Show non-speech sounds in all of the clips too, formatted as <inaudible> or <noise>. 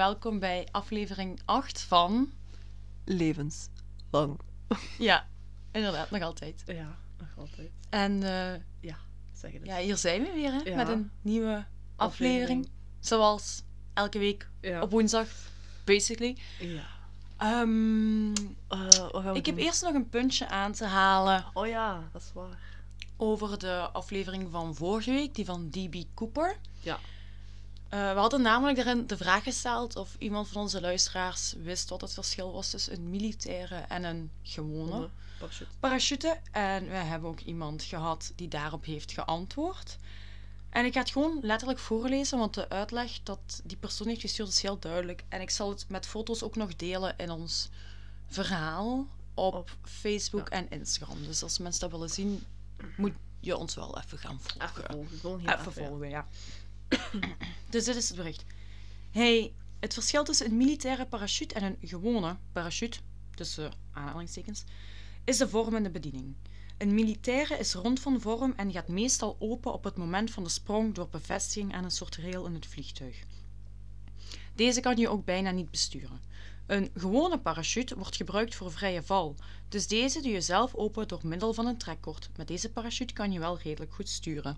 welkom bij aflevering 8 van... Levenslang. Ja, inderdaad, nog altijd. Ja, nog altijd. En eh, Ja, zeg het ja, hier zijn we weer hè, Ja. met een nieuwe aflevering. Aflevering. Zoals elke week Ja. op woensdag, basically. ja. Ehm, Eh, ik heb eerst nog een puntje aan te halen Oh ja, dat is waar. over de aflevering van vorige week, die van D.B. Cooper. Ja. Eh, we hadden namelijk daarin de vraag gesteld of iemand van onze luisteraars wist wat het verschil was tussen een militaire en een gewone parachute. parachute. En we hebben ook iemand gehad die daarop heeft geantwoord. En ik ga het gewoon letterlijk voorlezen, want de uitleg dat die persoon heeft gestuurd is heel duidelijk. En ik zal het met foto's ook nog delen in ons verhaal op, Op- Facebook en Instagram. Dus als mensen dat willen zien, moet je ons wel even gaan volgen. Even volgen. Gewoon heel Even volgen, ja. <coughs> dus dit is het bericht. Het verschil tussen een militaire parachute en een gewone parachute, tussen aanhalingstekens, is de vorm en de bediening. Een militaire is rond van vorm en gaat meestal open op het moment van de sprong door bevestiging aan een soort rail in het vliegtuig. Deze kan je ook bijna niet besturen. Een gewone parachute wordt gebruikt voor vrije val, dus deze doe je zelf open door middel van een trekkord. Met deze parachute kan je wel redelijk goed sturen.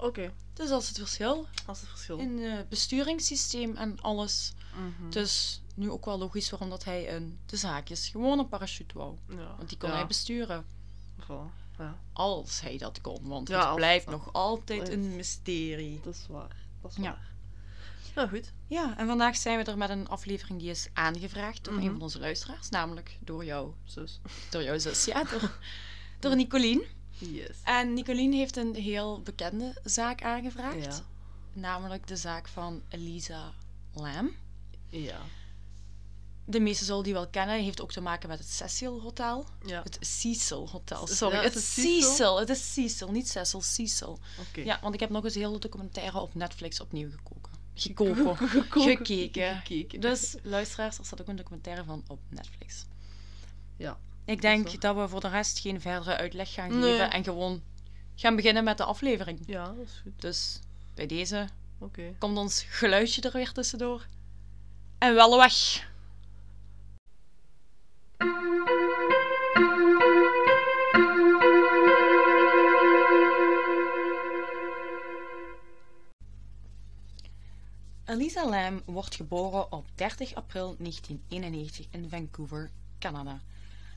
Oké, Dus dat is het verschil dat is het verschil. in het besturingssysteem en alles. Mhm. Dus nu ook wel logisch waarom dat hij een de zaakjes gewoon een parachute wou. ja. Want die kon ja. hij besturen. Voilà. Ja, Als hij dat kon. Want Ja, het blijft nog altijd een mysterie. dat is waar. Dat is Ja. waar. Nou goed. Ja, en vandaag zijn we er met een aflevering die is aangevraagd door Mhm. een van onze luisteraars. Namelijk door jou, Zus. door jouw zus. Ja, door, <laughs> door Nicolien. Yes. En Nicolien heeft een heel bekende zaak aangevraagd. Ja. Namelijk de zaak van Elisa Lam. Ja. De meesten zullen die wel kennen. Heeft ook te maken met het Cecil Hotel. Ja. Het Cecil Hotel. Sorry, ja, het Cecil? Cecil. Het is Cecil, niet Cecil, Cecil. Oké. Ja, want ik heb nog eens heel de documentaire op Netflix opnieuw gekoken. Gekoken. Gekeken. <laughs> Gekeken. Gekeken. Dus luisteraars, er staat ook een documentaire van op Netflix. Ja. Ik denk dat we voor de rest geen verdere uitleg gaan Nee. geven en gewoon gaan beginnen met de aflevering. Ja, dat is goed. Dus bij deze komt ons geluidje er weer tussendoor. En wel weg. Elisa Lam wordt geboren op 30 april 1991 in Vancouver, Canada.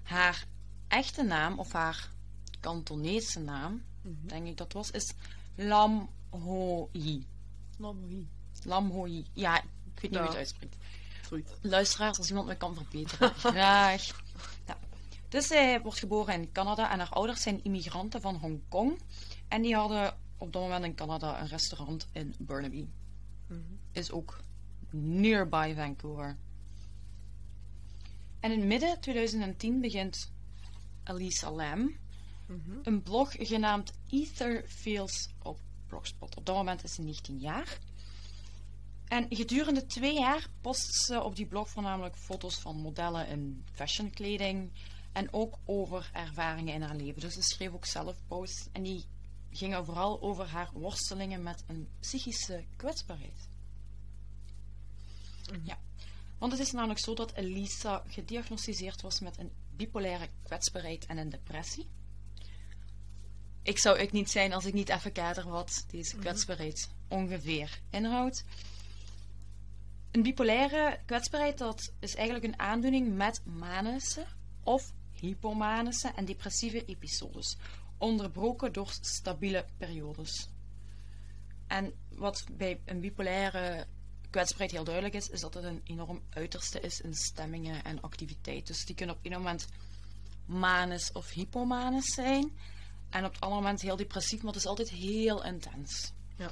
Haar echte naam, of haar Kantonese naam, denk ik dat was, is Lam Ho Yi. Lamoi. Lam Ho Yi. Ja, ik weet niet hoe het uitspreekt. Luisteraars, als iemand me kan verbeteren, <laughs> graag. Ja. Dus zij wordt geboren in Canada en haar ouders zijn immigranten van Hongkong. En die hadden op dat moment in Canada een restaurant in Burnaby. Mhm. Is ook nearby Vancouver. En in midden 2010 begint Elisa Lam Mhm. een blog genaamd Ether Feels op Blogspot. Op dat moment is ze 19 jaar. En gedurende twee jaar post ze op die blog voornamelijk foto's van modellen in fashionkleding en ook over ervaringen in haar leven. Dus ze schreef ook zelf posts en die gingen vooral over haar worstelingen met een psychische kwetsbaarheid. Ja, want het is namelijk zo dat Elisa gediagnosticeerd was met een bipolaire kwetsbaarheid en een depressie. Ik zou ik niet zijn als ik niet even kader wat deze kwetsbaarheid ongeveer inhoudt. Een bipolaire kwetsbaarheid dat is eigenlijk een aandoening met manische of hypomanische en depressieve episodes, onderbroken door stabiele periodes. En wat bij een bipolaire kwetsbaarheid heel duidelijk is, is dat het een enorm uiterste is in stemmingen en activiteit. Dus die kunnen op een moment manisch of hypomanisch zijn. En op het andere moment heel depressief, maar het is altijd heel intens. Ja.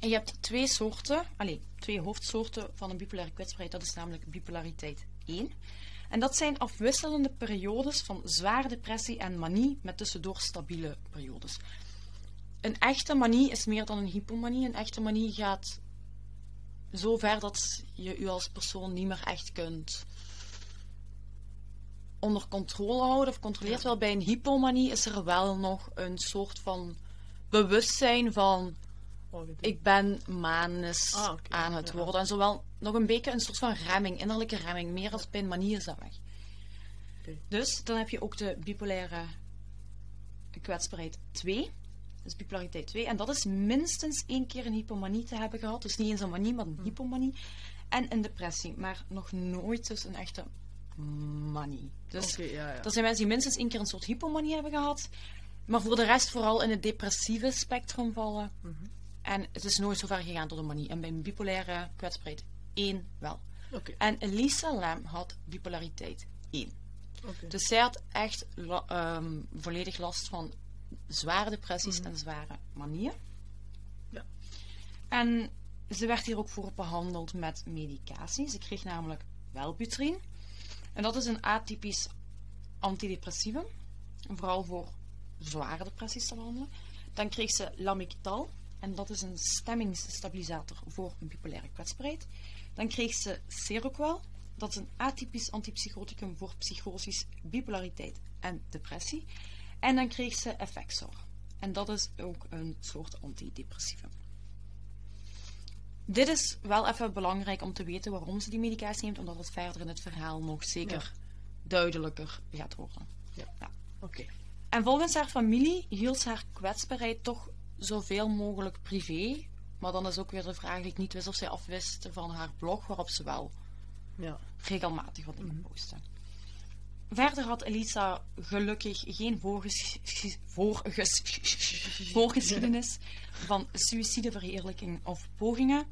En je hebt twee soorten, allez, twee hoofdsoorten van een bipolaire kwetsbaarheid. Dat is namelijk bipolariteit 1. En dat zijn afwisselende periodes van zware depressie en manie met tussendoor stabiele periodes. Een echte manie is meer dan een hypomanie. Een echte manie gaat zo ver dat je je als persoon niet meer echt kunt onder controle houden of controleert. Wel bij een hypomanie is er wel nog een soort van bewustzijn van Oh, ik ben manisch Ah, aan het Ja. worden. En zowel nog een beetje een soort van remming, innerlijke remming. Meer als bij een manie is dat weg. Dus dan heb je ook de bipolaire kwetsbaarheid 2. Dus bipolariteit 2. En dat is minstens één keer een hypomanie te hebben gehad. Dus niet eens een manie, maar een hypomanie. En een depressie. Maar nog nooit dus een echte manie. Dus ja, ja. dat zijn mensen die minstens één keer een soort hypomanie hebben gehad. Maar voor de rest vooral in het depressieve spectrum vallen. Mhm. En het is nooit zo ver gegaan tot een manie. En bij een bipolaire kwetsbaarheid 1 wel. Oké, En Elisa Lam had bipolariteit 1. oké. Dus zij had echt ehm, volledig last van zware depressies en zware manieën. Ja. En ze werd hier ook voor behandeld met medicatie. Ze kreeg namelijk Wellbutrin. En dat is een atypisch antidepressivum. Vooral voor zware depressies te behandelen. Dan kreeg ze Lamictal. En dat is een stemmingsstabilisator voor een bipolaire kwetsbaarheid. Dan kreeg ze Seroquel. Dat is een atypisch antipsychoticum voor psychoses, bipolariteit en depressie. En dan kreeg ze Effexor. En dat is ook een soort antidepressivum. Dit is wel even belangrijk om te weten waarom ze die medicatie neemt, omdat het verder in het verhaal nog zeker duidelijker gaat worden. Oké. En volgens haar familie hield ze haar kwetsbaarheid toch zoveel mogelijk privé. Maar dan is ook weer de vraag die ik niet wist of zij afwist van haar blog, waarop ze wel Ja. regelmatig wat dingen postte. Verder had Elisa gelukkig geen voorges- voorges- voorgeschiedenis van suïcideverheerlijking of pogingen.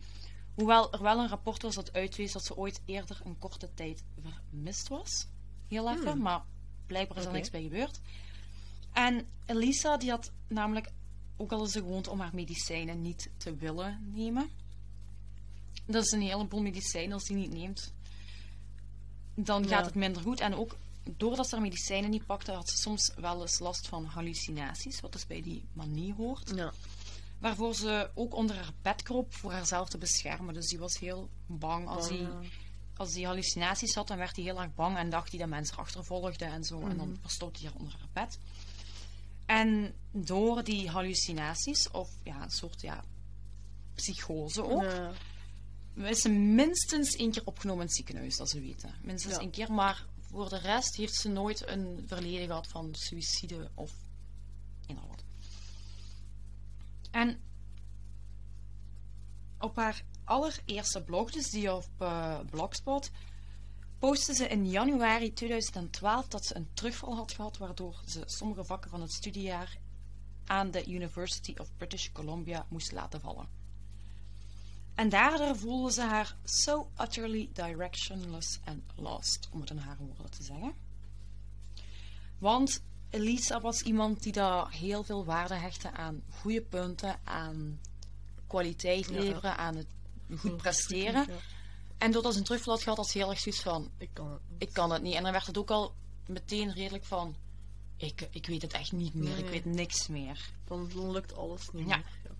Hoewel er wel een rapport was dat uitwees dat ze ooit eerder een korte tijd vermist was. Heel even, maar blijkbaar is er niks bij gebeurd. En Elisa die had namelijk ook al eens de gewoonte om haar medicijnen niet te willen nemen. Dat is een heleboel medicijnen als die niet neemt. Dan Ja. gaat het minder goed. En ook doordat ze haar medicijnen niet pakte, had ze soms wel eens last van hallucinaties, wat dus bij die manie hoort. Ja. Waarvoor ze ook onder haar bed kroop voor haarzelf te beschermen. Dus die was heel bang als hij ja. als hij hallucinaties had, dan werd hij heel erg bang en dacht hij dat mensen achtervolgden en zo. En dan verstopte hij haar onder haar bed. En door die hallucinaties, of ja, een soort ja, psychose ook, Ja. is ze minstens één keer opgenomen in het ziekenhuis, dat ze weten. Minstens één keer, maar voor de rest heeft ze nooit een verleden gehad van suïcide of in al wat. En op haar allereerste blog, dus die op eh, Blogspot, postte ze in januari 2012 dat ze een terugval had gehad, waardoor ze sommige vakken van het studiejaar aan de University of British Columbia moest laten vallen. En daardoor voelde ze haar so utterly directionless and lost, om het in haar woorden te zeggen. Want Elisa was iemand die daar heel veel waarde hechtte aan goede punten, aan kwaliteit Ja. leveren, aan het goed <laughs> presteren. Ja. En doordat ze een terugval had gehad, had ze heel erg zoiets van, Ik kan het niet. ik kan het niet. En dan werd het ook al meteen redelijk van, ik, ik weet het echt niet meer, ik weet niks meer. Dan, dan lukt alles niet Ja. meer.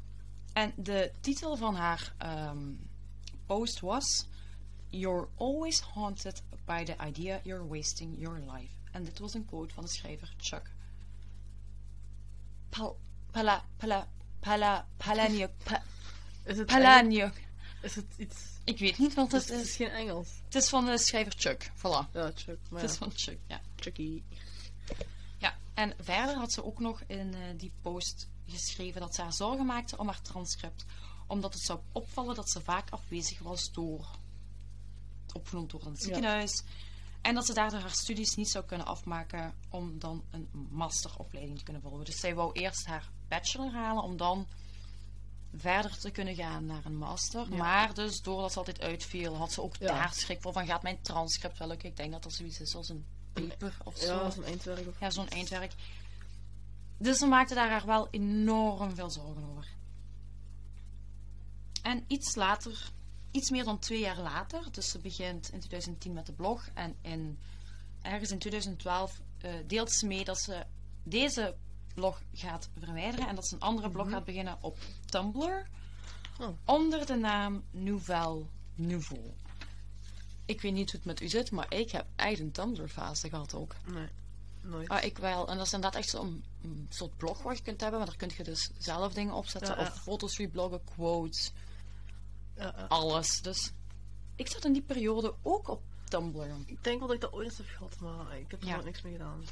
En de titel van haar ehm, post was: You're always haunted by the idea you're wasting your life. En dit was een quote van de schrijver Chuck. Pal, pala, pala, pala. Pa, Is het? Is iets... Ik weet niet wat Het is, het is geen Engels. Het is van de schrijver Chuck. Voilà. Ja, Chuck. Maar Het is van Chuck, ja. Chucky. Ja, en verder had ze ook nog in eh, die post geschreven dat ze haar zorgen maakte om haar transcript. Omdat het zou opvallen dat ze vaak afwezig was door opgenomen door het Ja. ziekenhuis. En dat ze daardoor haar studies niet zou kunnen afmaken om dan een masteropleiding te kunnen volgen. Dus zij wou eerst haar bachelor halen om dan verder te kunnen gaan naar een master. Ja. Maar dus doordat ze altijd uitviel, had ze ook Ja. daar schrik voor van gaat mijn transcript wel lukken. Ik denk dat dat zoiets is als een paper of zo. Ja, een eindwerk. Of... Ja, zo'n eindwerk. Dus ze maakte daar haar wel enorm veel zorgen over. En iets later, iets meer dan twee jaar later, dus ze begint in 2010 met de blog en in, ergens in 2012 eh, deelt ze mee dat ze deze blog gaat verwijderen en dat ze een andere blog gaat beginnen op Tumblr Oh. onder de naam Nouvelle Nouveau. Ik weet niet hoe het met u zit, maar ik heb echt een Tumblr-fase gehad ook. Nee. Nooit. Ah, ik wel. En dat is inderdaad echt zo'n een soort blog wat je kunt hebben, maar daar kun je dus zelf dingen opzetten. Ja, ja. Of foto's rebloggen, quotes, Ja, alles. Dus ik zat in die periode ook op Tumblr. Ik denk wel dat ik dat ooit eens heb gehad, maar ik heb er nooit niks mee gedaan.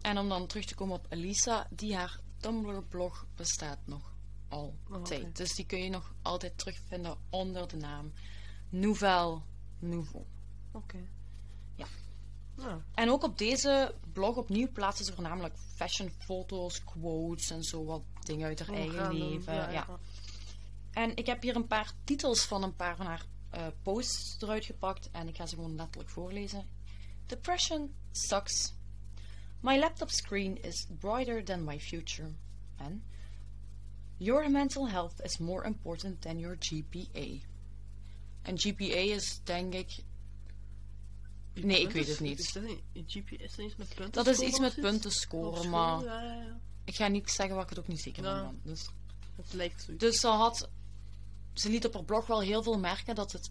En om dan terug te komen op Elisa, die haar Tumblr-blog bestaat nog altijd. Oh. Dus die kun je nog altijd terugvinden onder de naam Nouvelle Nouveau. Oké. En ook op deze blog opnieuw plaatsen ze voornamelijk fashionfoto's, quotes en zo wat dingen uit haar oh, eigen leven. Ja, En ik heb hier een paar titels van een paar van haar eh, posts eruit gepakt en ik ga ze gewoon letterlijk voorlezen. Depression sucks. My laptop screen is brighter than my future. En Your mental health is more important than your GPA. En GPA is denk ik. Nee, ik weet het niet. Is dat GPS dat iets met punten Dat is iets met punten scoren, maar Ja, ja, ja. ik ga niet zeggen wat ik het ook niet zeker ben. Dus. Het lijkt zoiets. Dus ze had. Ze liet op haar blog wel heel veel merken dat het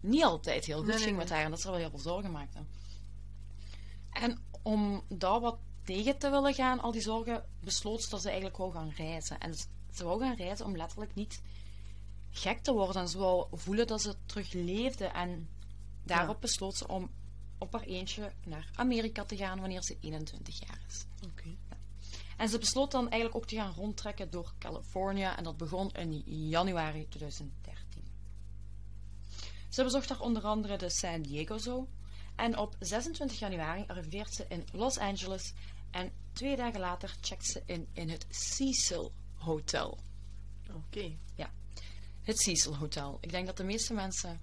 niet altijd heel goed Nee, nee, ging met nee. haar en dat ze er wel heel veel zorgen maakte. En om daar wat tegen te willen gaan, al die zorgen, besloot ze dat ze eigenlijk wou gaan reizen. En ze- ze wou gaan reizen om letterlijk niet gek te worden. En ze wou voelen dat ze terug leefde. En daarop Ja. besloot ze om op haar eentje naar Amerika te gaan wanneer ze 21 jaar is. Oké. En ze besloot dan eigenlijk ook te gaan rondtrekken door Californië en dat begon in januari 2013. Ze bezocht daar onder andere de San Diego Zoo en op 26 januari arriveert ze in Los Angeles en twee dagen later checkt ze in in het Cecil Hotel. Oké. Het Cecil Hotel. Ik denk dat de meeste mensen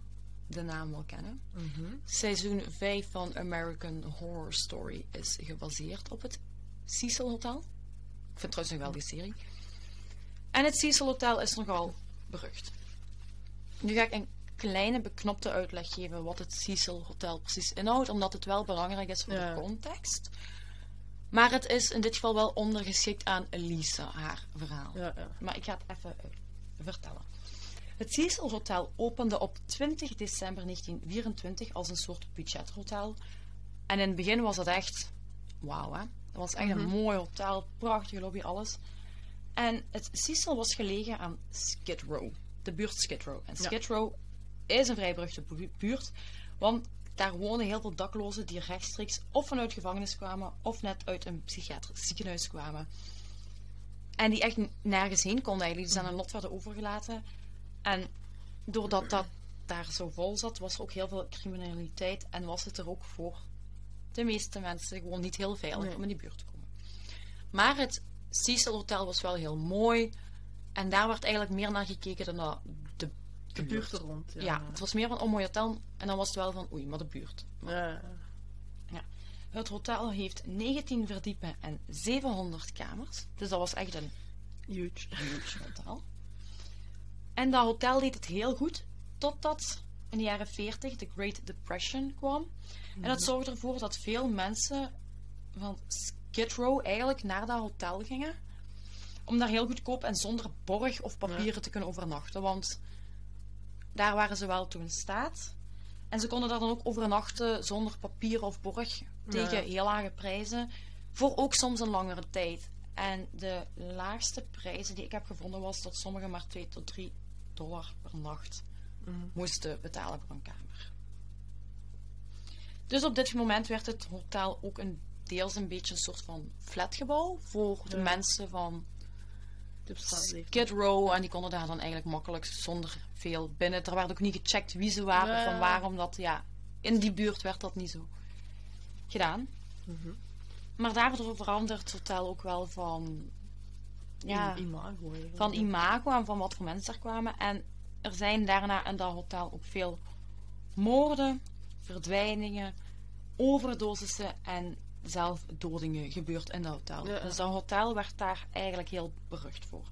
de naam wel kennen. Mhm. Seizoen 5 van American Horror Story is gebaseerd op het Cecil Hotel. Ik vind het trouwens nog wel die serie. En het Cecil Hotel is nogal berucht. Nu ga ik een kleine beknopte uitleg geven wat het Cecil Hotel precies inhoudt, omdat het wel belangrijk is voor Ja. de context. Maar het is in dit geval wel ondergeschikt aan Elisa, haar verhaal. Ja, ja. Maar ik ga het even eh, vertellen. Het Cecil Hotel opende op 20 december 1924 als een soort budgethotel. En in het begin was het echt wauw, hè? Het was echt een mooi hotel, prachtige lobby, alles. En het Cecil was gelegen aan Skid Row, de buurt Skid Row. En Ja. Skid Row is een vrij beruchte bu- buurt, want daar wonen heel veel daklozen die rechtstreeks of vanuit gevangenis kwamen of net uit een psychiatrisch ziekenhuis kwamen. En die echt nergens heen konden eigenlijk. Die zijn aan lot werden overgelaten. En doordat dat daar zo vol zat, was er ook heel veel criminaliteit. En was het er ook voor de meeste mensen gewoon niet heel veilig Nee. om in die buurt te komen. Maar het Cecil Hotel was wel heel mooi. En daar werd eigenlijk meer naar gekeken dan naar de, De buurt rond. Ja. Ja. het was meer van, oh mooi hotel. En dan was het wel van, oei, maar de buurt. Ja. Het hotel heeft 19 verdiepen en 700 kamers. Dus dat was echt een Huge. huge hotel. En dat hotel deed het heel goed, totdat in de jaren 40 de Great Depression kwam. En dat zorgde ervoor dat veel mensen van Skid Row eigenlijk naar dat hotel gingen. Om daar heel goedkoop en zonder borg of papieren te kunnen overnachten. Want daar waren ze wel toe in staat. En ze konden daar dan ook overnachten zonder papier of borg. Tegen Ja. heel lage prijzen. Voor ook soms een langere tijd. En de laagste prijzen die ik heb gevonden was dat sommigen maar 2 tot 3 dollar per nacht Mhm. moesten betalen voor een kamer. Dus op dit moment werd het hotel ook een deels een beetje een soort van flatgebouw voor de Ja. mensen van. Skid Row. En die konden daar dan eigenlijk makkelijk zonder veel binnen. Er werd ook niet gecheckt wie ze waren Ja. van waarom dat, ja, in die buurt werd dat niet zo gedaan. Mhm. Maar daardoor verandert het hotel ook wel van, ja, Imago. van imago en van wat voor mensen er kwamen. En er zijn daarna in dat hotel ook veel moorden, verdwijningen, overdosissen en zelfdodingen gebeurd in dat hotel. Ja. Dus dat hotel werd daar eigenlijk heel berucht voor.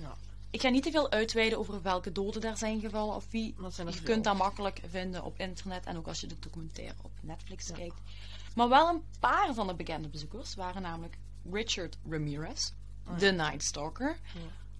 Ja. Ik ga niet te veel uitweiden over welke doden daar zijn gevallen of wie. Zijn Je veel. kunt dat makkelijk vinden op internet en ook als je de documentaire op Netflix Ja. kijkt. Maar wel een paar van de bekende bezoekers waren namelijk Richard Ramirez. De Night Stalker.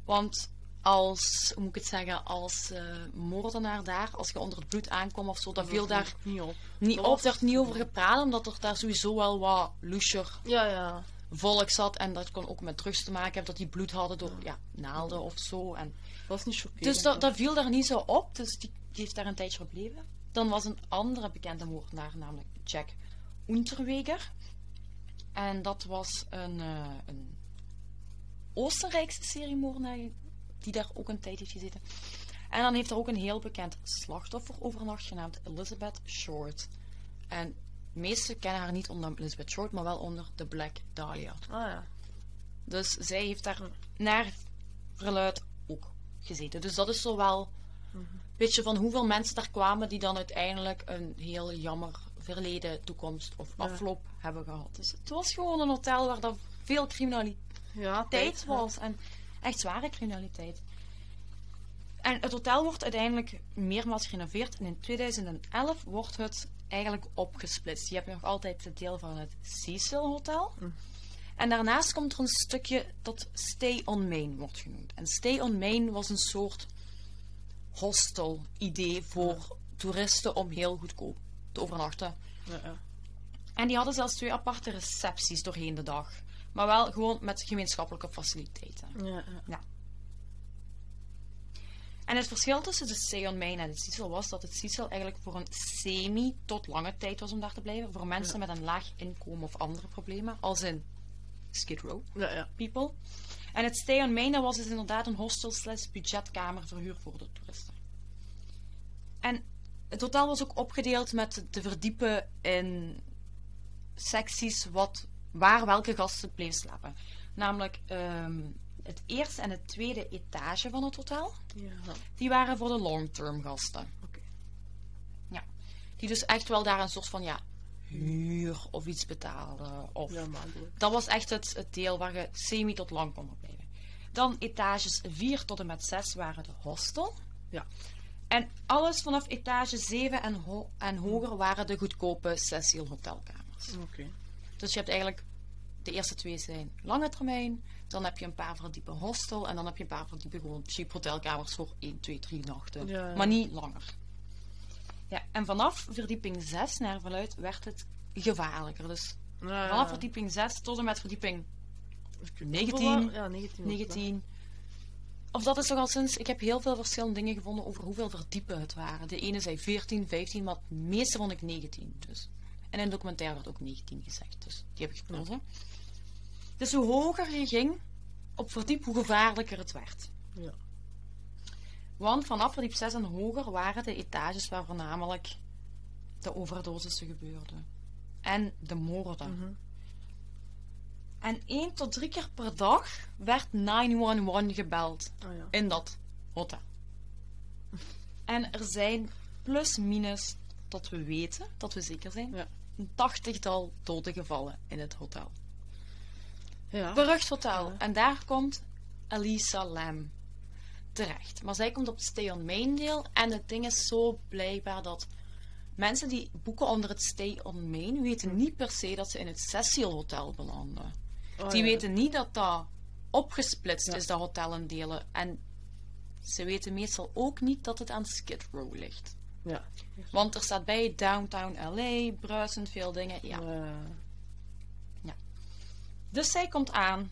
Want als, hoe moet ik het zeggen, als eh, moordenaar daar, als je onder het bloed aankwam of zo, dat viel daar Niet op. niet Dat op, was- niet over gepraat, omdat er daar sowieso wel wat loesjer Ja, ja. volk zat. En dat kon ook met drugs te maken hebben, dat die bloed hadden door ja, naalden of zo. En, Dat is niet chockerend. dus dat, dat viel daar niet zo op, dus die, die heeft daar een tijdje gebleven. Dan was een andere bekende moordenaar, namelijk Jack Unterweger. En dat was een, eh, een Oostenrijkse seriemoordenaar die daar ook een tijd heeft gezeten. En dan heeft er ook een heel bekend slachtoffer overnacht genaamd Elizabeth Short. En de meesten kennen haar niet onder Elizabeth Short, maar wel onder de Black Dahlia. Ah ja. Dus zij heeft daar naar verluid ook gezeten. Dus dat is zo wel een beetje van hoeveel mensen daar kwamen die dan uiteindelijk een heel jammer verleden, toekomst of Ja. afloop hebben gehad. Dus het was gewoon een hotel waar dat veel criminaliteit Ja, tijd was. En echt zware criminaliteit. En het hotel wordt uiteindelijk meermaals gerenoveerd. En in 2011 wordt het eigenlijk opgesplitst. Je hebt nog altijd het deel van het Cecil Hotel. En daarnaast komt er een stukje dat Stay on Main wordt genoemd. En Stay on Main was een soort hostel idee voor toeristen om heel goedkoop te overnachten. Ja, ja. En die hadden zelfs twee aparte recepties doorheen de dag. Maar wel gewoon met gemeenschappelijke faciliteiten. Ja, ja. En het verschil tussen de on Main en het Cecil was dat het Cecil eigenlijk voor een semi tot lange tijd was om daar te blijven. Voor mensen met een laag inkomen of andere problemen. Als in Skid Row people. En het Stay on Main was dus inderdaad een hostel slash budgetkamerverhuur voor de toeristen. En het hotel was ook opgedeeld met te verdiepen in secties wat, waar welke gasten bleven slapen. Namelijk ehm, het eerste en het tweede etage van het hotel. Ja. Die waren voor de long-term gasten. Oké. Ja. Die dus echt wel daar een soort van ja, huur of iets betaalden. Of Ja, dat was echt het, het deel waar je semi tot lang kon blijven. Dan etages 4 tot en met 6 waren de hostel. Ja. En alles vanaf etage 7 en, ho- en hoger waren de goedkope Cecil hotelkamers. Oké. Dus je hebt eigenlijk, de eerste twee zijn lange termijn. Dan heb je een paar verdiepe hostel. En dan heb je een paar verdiepe gewoon cheap hotelkamers voor 1, 2, 3 nachten. Ja. Maar niet langer. Ja, en vanaf verdieping 6 naar verluid werd het gevaarlijker. Dus Ja, vanaf verdieping 6 tot en met verdieping Hoeveel 19, wa- Ja, 19. was het, hè? 19. Of dat is toch al sinds. Ik heb heel veel verschillende dingen gevonden over hoeveel verdiepen het waren. De ene zei 14, 15, maar het meeste vond ik 19. Dus. En in het documentaire werd ook 19 gezegd. Dus die heb ik gekozen. Dus hoe hoger je ging op verdiep, hoe gevaarlijker het werd. Ja. Want vanaf verdiep 6 en hoger waren de etages waar voornamelijk de overdosissen gebeurden. En de moorden. Mhm. En één tot drie keer per dag werd 911 gebeld ja. in dat hotel. En er zijn plus minus, dat we weten, dat we zeker zijn, Ja. een tachtigtal doden gevallen in het hotel. Ja. Berucht hotel. En daar komt Elisa Lam terecht. Maar zij komt op het Stay on Main deel. En het ding is zo blijkbaar dat mensen die boeken onder het Stay on Main weten niet per se dat ze in het Cecil Hotel belanden. Oh, Die ja. weten niet dat dat opgesplitst is, dat hotel in delen. En ze weten meestal ook niet dat het aan Skid Row ligt. Ja. Want er staat bij Downtown LA, bruisend veel dingen. Ja. Eh, Dus zij komt aan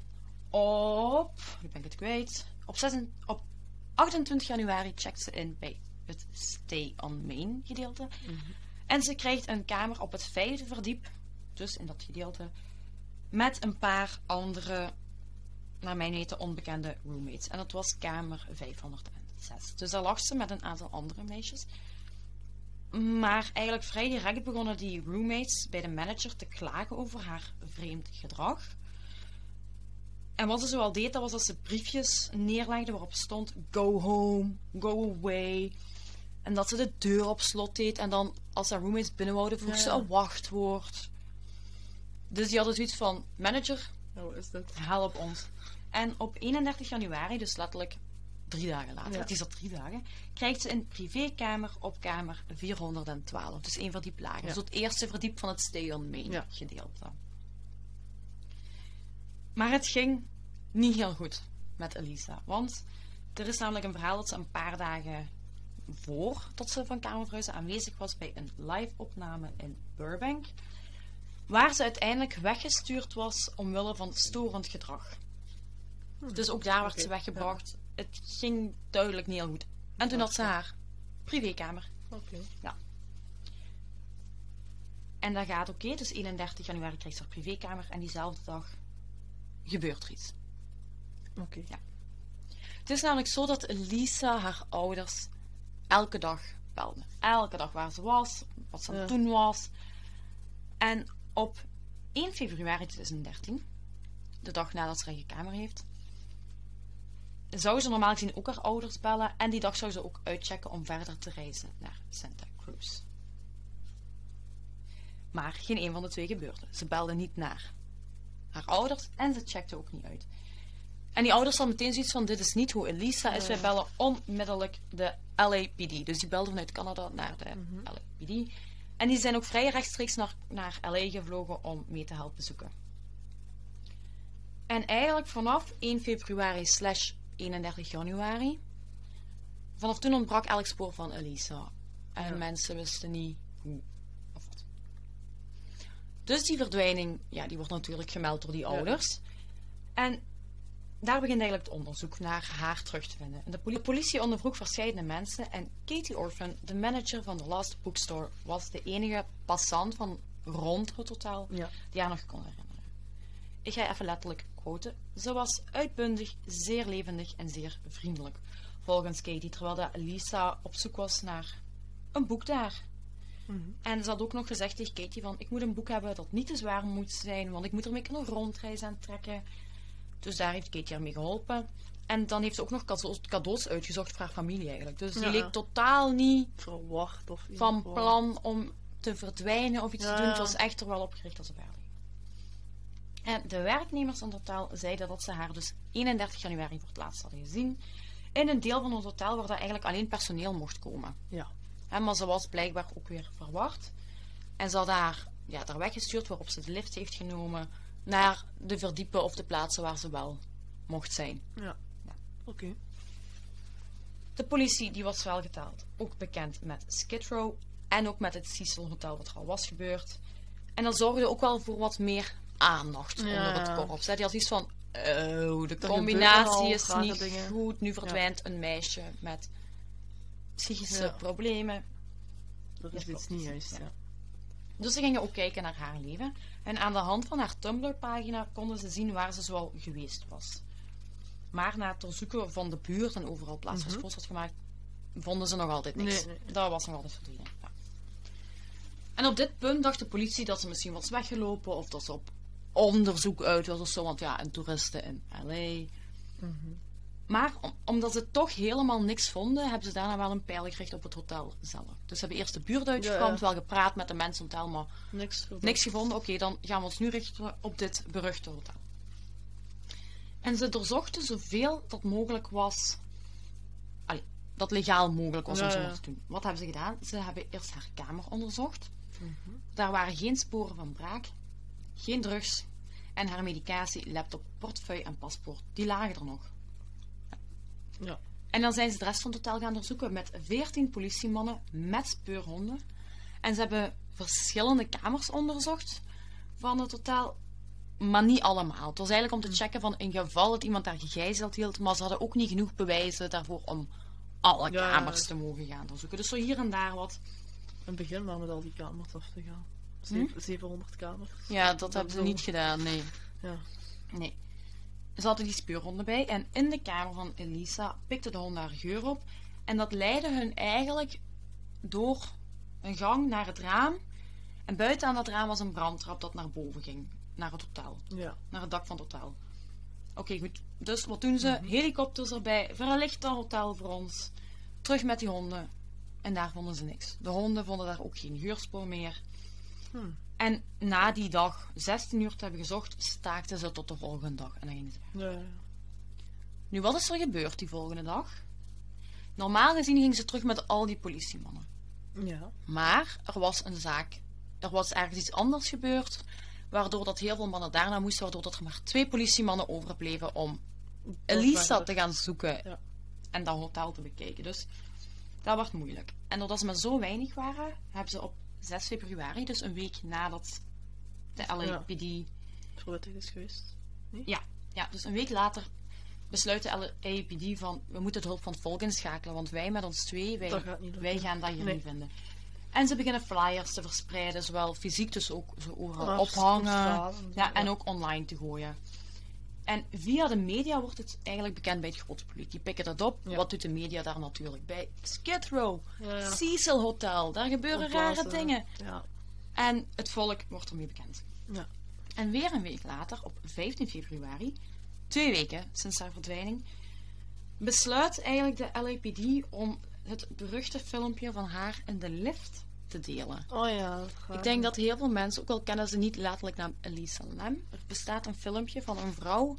op. Nu ben ik het kwijt. Op, 6, op 28 januari checkt ze in bij het Stay on Main gedeelte. En ze krijgt een kamer op het vijfde verdiep. Dus in dat gedeelte. Met een paar andere, naar mijn weten, onbekende roommates. En dat was kamer 506. Dus daar lag ze met een aantal andere meisjes. Maar eigenlijk vrij direct begonnen die roommates bij de manager te klagen over haar vreemd gedrag. En wat ze zoal deed, dat was dat ze briefjes neerlegde waarop stond: Go home, go away. En dat ze de deur op slot deed. En dan, als haar roommates binnenwouden, vroeg Ja, ze een wachtwoord. Dus die hadden zoiets van: Manager, is dat? help ons. En op 31 januari, dus letterlijk drie dagen later, Ja. het is al drie dagen, krijgt ze een privékamer op kamer 412. Dus één verdiep lager. Ja. Dus het eerste verdiep van het Stay on Main Ja. gedeelte. Maar het ging niet heel goed met Elisa. Want Er is namelijk een verhaal dat ze een paar dagen voor dat ze van Kamer verhuisde aanwezig was bij een live-opname in Burbank, waar ze uiteindelijk weggestuurd was omwille van storend gedrag. Dus ook daar werd ze weggebracht. Het ging duidelijk niet heel goed. En toen had ze haar privékamer. Oké. En dat gaat oké, dus 31 januari krijgt ze haar privékamer en diezelfde dag gebeurt er iets. Oké. Het is namelijk zo dat Lisa haar ouders elke dag belde. Elke dag waar ze was, wat ze aan het Ja. doen was. En op 1 februari 2013, de dag nadat ze haar eigen kamer heeft, zou ze normaal gezien ook haar ouders bellen. En die dag zou ze ook uitchecken om verder te reizen naar Santa Cruz. Maar geen een van de twee gebeurde. Ze belde niet naar haar ouders en ze checkte ook niet uit. En die ouders hadden meteen zoiets van: dit is niet hoe Elisa is. Wij bellen onmiddellijk de LAPD. Dus die belden vanuit Canada naar de LAPD. En die zijn ook vrij rechtstreeks naar, naar LA gevlogen om mee te helpen zoeken. En eigenlijk vanaf 1 februari slash 31 januari, vanaf toen ontbrak elk spoor van Elisa. En Ja. mensen wisten niet hoe of wat. Dus die verdwijning, ja, die wordt natuurlijk gemeld door die ouders. En daar begint eigenlijk het onderzoek naar haar terug te vinden. En de poli- politie ondervroeg verschillende mensen en Katie Orphan, de manager van de Last Bookstore, was de enige passant van rond het hotel Ja. die haar nog kon herinneren. Ik ga even letterlijk Ze was uitbundig, zeer levendig en zeer vriendelijk. Volgens Katie, terwijl dat Lisa op zoek was naar een boek daar. Mhm. En ze had ook nog gezegd tegen Katie van, ik moet een boek hebben dat niet te zwaar moet zijn, want ik moet ermee kunnen rondreizen en trekken. Dus daar heeft Katie haar mee geholpen. En dan heeft ze ook nog cadeaus, uitgezocht voor haar familie eigenlijk. Dus die Ja. leek totaal niet Verwacht of van plan om te verdwijnen of iets Ja, te doen. Het was echt er wel op gericht als haar liggen. En de werknemers in het hotel zeiden dat ze haar dus 31 januari voor het laatst hadden gezien. In een deel van het hotel waar dat eigenlijk alleen personeel mocht komen. Ja. Hè, maar ze was blijkbaar ook weer verward. En ze had haar ja, daar weggestuurd waarop ze de lift heeft genomen naar de verdiepen of de plaatsen waar ze wel mocht zijn. Ja. Oké. De politie die was wel geteld. Ook bekend met Skid Row en ook met het Cecil Hotel wat er al was gebeurd. En dat zorgde ook wel voor wat meer aandacht onder het korps. hè. Die had iets van, oh, de combinatie is niet dingen. goed. Nu verdwijnt een meisje met psychische problemen. Dat is iets niet juist. Ja. Dus ze gingen ook kijken naar haar leven. En aan de hand van haar Tumblr-pagina konden ze zien waar ze zoal geweest was. Maar na het doorzoeken van de buurt en overal plaats waar ze foto's had gemaakt, vonden ze nog altijd niks. Nee, nee. Dat was nog altijd verdwenen. Ja. En op dit punt dacht de politie dat ze misschien was weggelopen of dat ze op onderzoek uit was of zo. Want ja, een toeriste in LA. Mhm. Maar om- omdat ze toch helemaal niks vonden, hebben ze daarna wel een pijl gericht op het hotel zelf. Dus ze hebben eerst de buurt Ja, wel gepraat met de mensen in het hotel, maar Niks. gevonden. Oké, dan gaan we ons nu richten op dit beruchte hotel. En ze doorzochten zoveel dat mogelijk was. Allee, dat legaal mogelijk was om zo te doen. Wat hebben ze gedaan? Ze hebben eerst haar kamer onderzocht. Mhm. Daar waren geen sporen van braak, geen drugs en haar medicatie, laptop, portefeuille en paspoort. Die lagen er nog. Ja. En dan zijn ze de rest van het hotel gaan doorzoeken met 14 politiemannen met speurhonden. En ze hebben verschillende kamers onderzocht van het hotel, maar niet allemaal. Het was eigenlijk om te checken van in geval dat iemand daar gegijzeld hield, maar ze hadden ook niet genoeg bewijzen daarvoor om alle Ja, kamers ja. te mogen gaan doorzoeken. Dus zo hier en daar wat. En begin maar met al die kamers af te gaan. Zeven- 700 kamers. Ja, dat hebben ze niet gedaan, nee. Ja. Nee. Ze hadden die speurhonden bij en in de kamer van Elisa pikte de hond haar geur op. En dat leidde hun eigenlijk door een gang naar het raam. En buiten aan dat raam was een brandtrap dat naar boven ging. Naar het hotel. Ja. Naar het dak van het hotel. Oké, goed. Dus wat doen ze? Helikopters erbij. Verlicht dat hotel voor ons. Terug met die honden. En daar vonden ze niks. De honden vonden daar ook geen geurspoor meer. Hm. En na die dag 16 uur te hebben gezocht, staakten ze tot de volgende dag. En dan gingen ze weg. Ja. Nu, wat is er gebeurd die volgende dag? Normaal gezien gingen ze terug met al die politiemannen. Ja. Maar er was een zaak, er was ergens iets anders gebeurd, waardoor dat heel veel mannen daarna moesten, waardoor dat er maar twee politiemannen overbleven om Elisa te gaan zoeken. Ja. en dat hotel te bekijken. Dus dat wordt moeilijk. En doordat ze maar zo weinig waren, hebben ze op 6 februari, dus een week nadat de LAPD Verwittigd is geweest. ja, ja, dus een week later besluit de LAPD van we moeten de hulp van het volk inschakelen, want wij met ons twee, wij, Dat gaat niet lukken. wij gaan dat hier Nee. niet vinden. En ze beginnen flyers te verspreiden, zowel fysiek, dus ook zo overal Ja, op ophangen. Ja, en ja. ook online te gooien. En via de media wordt het eigenlijk bekend bij het grote publiek. Die pikken dat op. Ja. Wat doet de media daar natuurlijk bij? Skid Row, Ja, ja. Cecil Hotel, daar gebeuren rare dingen. Ja. En het volk wordt ermee bekend. Ja. En weer een week later, op 15 februari, twee weken sinds haar verdwijning, besluit eigenlijk de LAPD om het beruchte filmpje van haar in de lift te delen. Oh ja. Ik denk dat heel veel mensen, ook al kennen ze niet letterlijk naam Elisa Lam, er bestaat een filmpje van een vrouw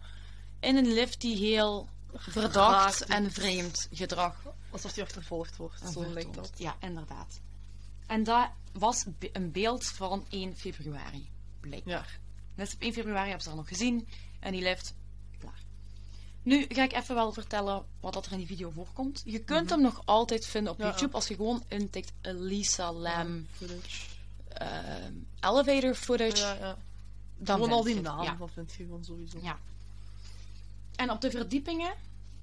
in een lift die heel verdacht en vreemd gedrag Alsof die achtervolgd wordt. Zo lijkt dat. Ja, inderdaad. En dat was be- een beeld van 1 februari, blijkbaar. Dus op 1 februari hebben ze haar nog gezien en die lift. Nu ga ik even wel vertellen wat dat er in die video voorkomt. Je kunt hem nog altijd vinden op Mhm. Ja. YouTube als je gewoon intikt Elisa Lam Footage. ehm, elevator footage. Ja, ja. Dan Gewoon al die namen, Ja. dat vind je gewoon sowieso. Ja. En op de verdiepingen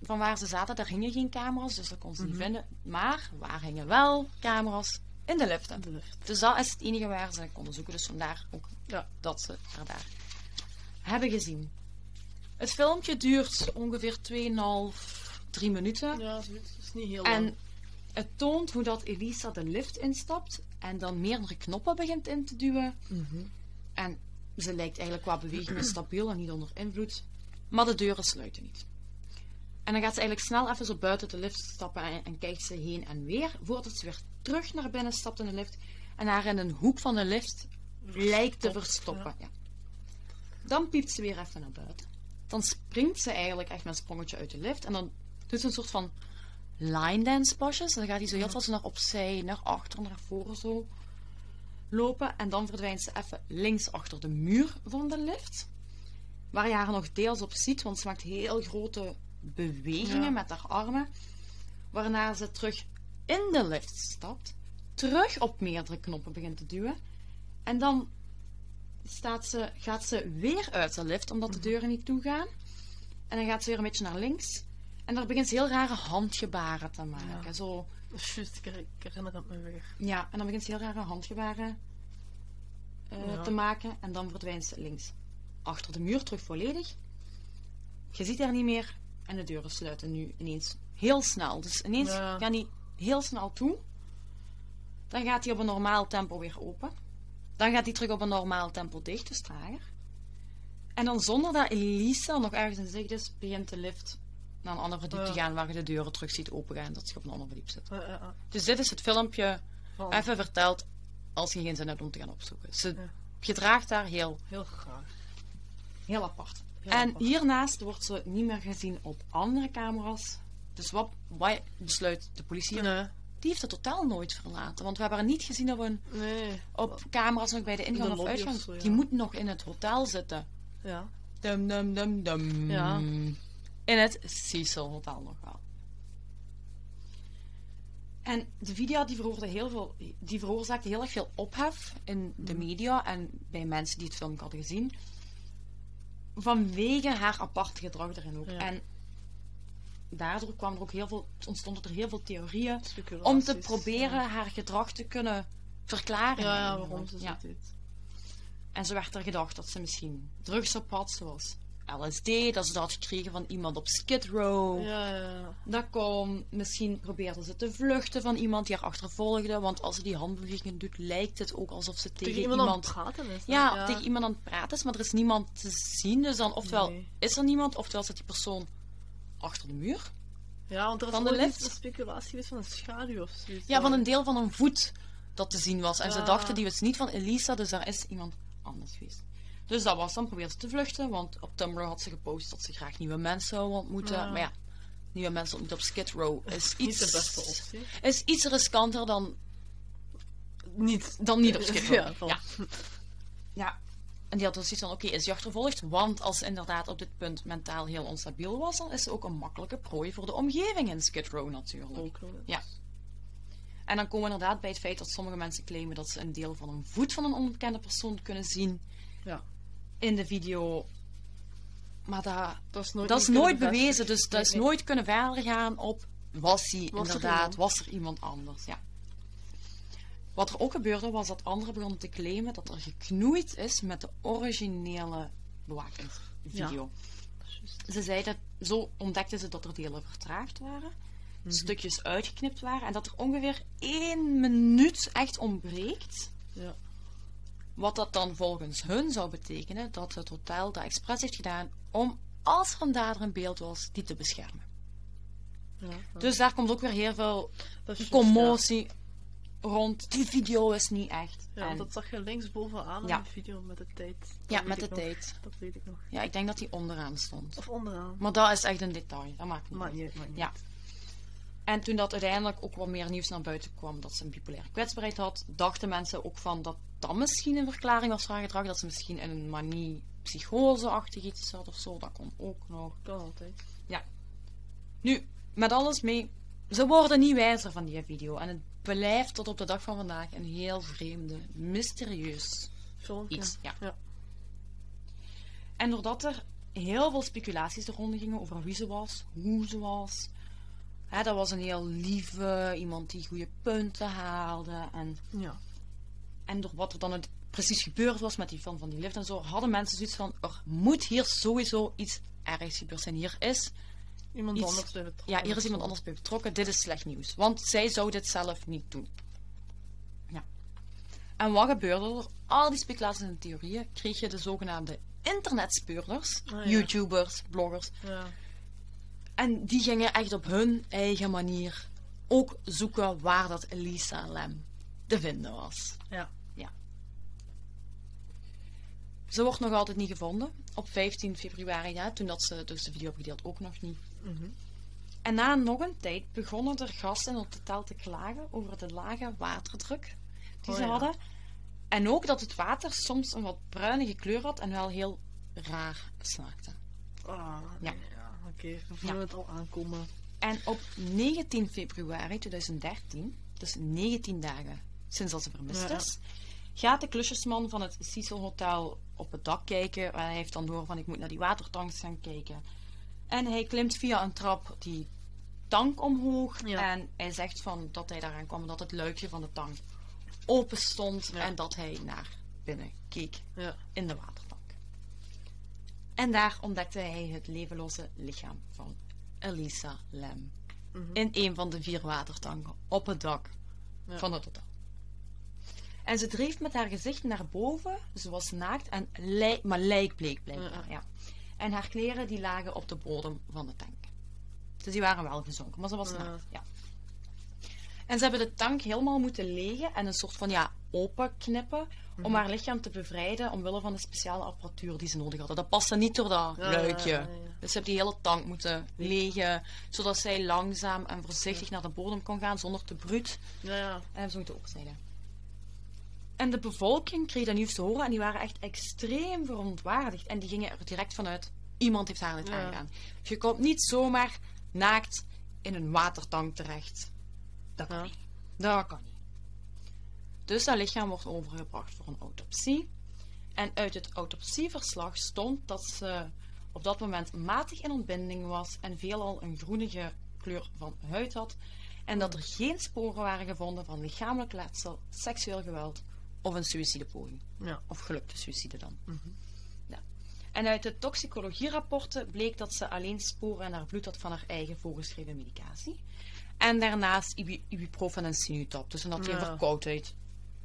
van waar ze zaten, daar hingen geen camera's, dus dat kon ze Mhm. niet vinden. Maar waar hingen wel camera's? In de liften. De lift. Dus dat is het enige waar ze konden zoeken. Dus vandaar ook Ja. dat ze haar daar hebben gezien. Het filmpje duurt ongeveer 2,5, 3 minuten. Ja. Het is niet heel lang. En het toont hoe dat Elisa de lift instapt en dan meerdere knoppen begint in te duwen. Mhm. En ze lijkt eigenlijk qua bewegingen stabiel en niet onder invloed. Maar de deuren sluiten niet. En dan gaat ze eigenlijk snel even zo buiten de lift stappen en, en kijkt ze heen en weer. Voordat ze weer terug naar binnen stapt in de lift. En haar in een hoek van de lift lijkt te verstoppen. Ja. Dan piept ze weer even naar buiten. Dan springt ze eigenlijk echt met een sprongetje uit de lift. En dan doet ze een soort van line dance pasjes. Dan gaat hij zo heel veel naar opzij, naar achter, naar voren zo lopen. En dan verdwijnt ze even links achter de muur van de lift. Waar je haar nog deels op ziet, want ze maakt heel grote bewegingen Ja. met haar armen. Waarna ze terug in de lift stapt. Terug op meerdere knoppen begint te duwen. En dan staat ze, gaat ze weer uit de lift, omdat de deuren niet toegaan. En dan gaat ze weer een beetje naar links. En daar begint ze heel rare handgebaren te maken. Ja. Zo, juist, ik her- ik herinner het me weer. ja, en dan begint ze heel rare handgebaren eh, Ja. te maken. En dan verdwijnt ze links achter de muur terug volledig. Je ziet haar niet meer. En de deuren sluiten nu ineens heel snel. Dus ineens Ja. gaan die heel snel toe. Dan gaat hij op een normaal tempo weer open. Dan gaat hij terug op een normaal tempo dicht, dus trager. En dan zonder dat Elisa nog ergens in zicht is, begint de lift naar een ander verdiep te gaan waar je de deuren terug ziet opengaan. Dat ze op een ander verdiep zit. Ja, ja, ja. Dus dit is het filmpje Van- even verteld als je geen zin hebt om te gaan opzoeken. Ze gedraagt daar heel, Heel graag. heel apart. Heel en apart. hiernaast wordt ze niet meer gezien op andere camera's. Dus wat, wat besluit de politie? Nee. Die heeft het totaal nooit verlaten. Want we hebben haar niet gezien op, een, Nee. op camera's nog bij de ingang de of uitgang. of zo, ja. Die moet nog in het hotel zitten. Ja. Dum, dum, dum, dum. Ja. In het Cecil Hotel nog wel. En de video die veroorzaakte heel, veel, die veroorzaakte heel erg veel ophef in de media en bij mensen die het filmpje hadden gezien. Vanwege haar aparte gedrag erin ook. Ja. En daardoor kwam er ook heel veel, ontstonden er heel veel theorieën om te proberen haar gedrag te kunnen verklaren. Ja, waarom ze Ja. deed. En zo werd er gedacht dat ze misschien drugs op had, zoals LSD, dat ze dat had gekregen van iemand op Skid Row. Ja, ja. Dat kon. Misschien probeerde ze te vluchten van iemand die haar achtervolgde, want als ze die handbewegingen doet, lijkt het ook alsof ze tegen, Tegen iemand, aan het praten is. ja, tegen iemand aan het praten is, maar er is niemand te zien. Dus dan ofwel Nee. is er niemand, oftewel zit die persoon achter de muur. Ja, want er is Van de lift. een speculatie geweest van een schaduw of zoiets. Ja, van een deel van een voet dat te zien was. En ze Ja. dachten, die was niet van Elisa, dus daar is iemand anders geweest. Dus dat was dan, probeerde ze te vluchten, want op Tumblr had ze gepost dat ze graag nieuwe mensen zou ontmoeten. Ja. Maar ja, nieuwe mensen ontmoeten op Skid Row is iets, de beste optie. is iets riskanter dan, Niet. dan niet op Skid Row. <laughs> Ja. Ja. En die had dus zoiets van, oké, is je achtervolgd? Want als ze inderdaad op dit punt mentaal heel onstabiel was, dan is ze ook een makkelijke prooi voor de omgeving in Skid Row natuurlijk. Ja. En dan komen we inderdaad bij het feit dat sommige mensen claimen dat ze een deel van een voet van een onbekende persoon kunnen zien Ja. in de video. Maar dat, Dat is nooit, dat is nooit bewezen, dus dat is Nee, nooit kunnen verder gaan op was hij er inderdaad, was er iemand anders, ja. Wat er ook gebeurde was dat anderen begonnen te claimen dat er geknoeid is met de originele bewakingsvideo. Ze zeiden, zo ontdekten ze dat er delen vertraagd waren, stukjes uitgeknipt waren en dat er ongeveer één minuut echt ontbreekt. Ja. Wat dat dan volgens hun zou betekenen dat het hotel dat expres heeft gedaan om, als er een dader in beeld was, die te beschermen. Ja. Dus daar komt ook weer heel veel commotie rond. Die video is niet echt. Ja, ja En- dat zag je linksbovenaan Ja. in de video met de tijd. Dat ja, met de nog. tijd. Dat weet ik nog. Ja, ik denk dat die onderaan stond. Of onderaan. Maar dat is echt een detail. Dat maakt niet Maakt uit. niet uit, maakt niet Ja. En toen dat uiteindelijk ook wat meer nieuws naar buiten kwam dat ze een bipolaire kwetsbaarheid had, dachten mensen ook van dat dat misschien een verklaring was van haar gedrag, dat ze misschien in een manie psychose-achtig iets had of zo. Dat kon ook nog. Kan altijd. Nu, met alles mee, ze worden niet wijzer van die video. En het blijft tot op de dag van vandaag een heel vreemde, mysterieus iets. Ja. Ja. En doordat er heel veel speculaties de ronde gingen over wie ze was, hoe ze was. Hè, dat was een heel lieve, iemand die goede punten haalde. En, Ja. en door wat er dan het precies gebeurd was met die film van die lift en zo, hadden mensen zoiets van: er moet hier sowieso iets ergs gebeurd zijn. Hier is, Iemand Iets- anders bij betrokken. ja, hier is iemand anders bij betrokken. Dit is slecht nieuws. Want zij zou dit zelf niet doen. Ja. En wat gebeurde er? Al die speculaties en theorieën kreeg je de zogenaamde internetspeurders, Ah, ja. YouTubers, bloggers. Ja. En die gingen echt op hun eigen manier ook zoeken waar dat Elisa Lem te vinden was. Ja. Ze wordt nog altijd niet gevonden. Op 15 februari, ja, toen dat ze dus de video hebben gedeeld, ook nog niet. En na nog een tijd begonnen er gasten in het hotel te klagen over de lage waterdruk die Oh, ze ja. hadden. En ook dat het water soms een wat bruinige kleur had en wel heel raar smaakte. Ah, Ja. nee, ja. Oké, we voelen Ja. het al aankomen. En op 19 februari 2013, dus 19 dagen sinds dat ze vermist is, gaat de klusjesman van het Cecil Hotel op het dak kijken. En hij heeft dan door van ik moet naar die watertanks gaan kijken. En hij klimt via een trap die tank omhoog. Ja. En hij zegt van dat hij daaraan kwam dat het luikje van de tank open stond. Ja. En dat hij naar binnen keek Ja. in de watertank. En daar ontdekte hij het levenloze lichaam van Elisa Lem. Mhm. In een van de vier watertanken op het dak van het hotel. En ze dreef met haar gezicht naar boven. Ze was naakt en lij- maar lijkbleek blijkbaar. Ja. En haar kleren die lagen op de bodem van de tank. Dus die waren wel gezonken, maar ze was Ja. naakt. Ja. En ze hebben de tank helemaal moeten legen en een soort van ja, openknippen Mhm. om haar lichaam te bevrijden omwille van de speciale apparatuur die ze nodig hadden. Dat paste niet door dat Ja, luikje. ja, ja, ja. Dus ze hebben die hele tank moeten legen, zodat zij langzaam en voorzichtig naar de bodem kon gaan zonder te bruut. Ja, ja. En hebben ze moeten opsnijden. En de bevolking kreeg dat nieuws te horen en die waren echt extreem verontwaardigd. En die gingen er direct vanuit, iemand heeft haar dit Ja. aangedaan. Dus je komt niet zomaar naakt in een watertank terecht. Dat kan Ja. niet. Dat kan niet. Dus dat lichaam wordt overgebracht voor een autopsie. En uit het autopsieverslag stond dat ze op dat moment matig in ontbinding was en veelal een groenige kleur van huid had. En dat er geen sporen waren gevonden van lichamelijk letsel, seksueel geweld of een suïcidepoging. Ja. Of gelukte suïcide dan. Mhm. Ja. En uit de toxicologierapporten bleek dat ze alleen sporen in haar bloed had van haar eigen voorgeschreven medicatie. En daarnaast ibu- ibuprofen en sinutop. Dus een had geen Ja. verkoudheid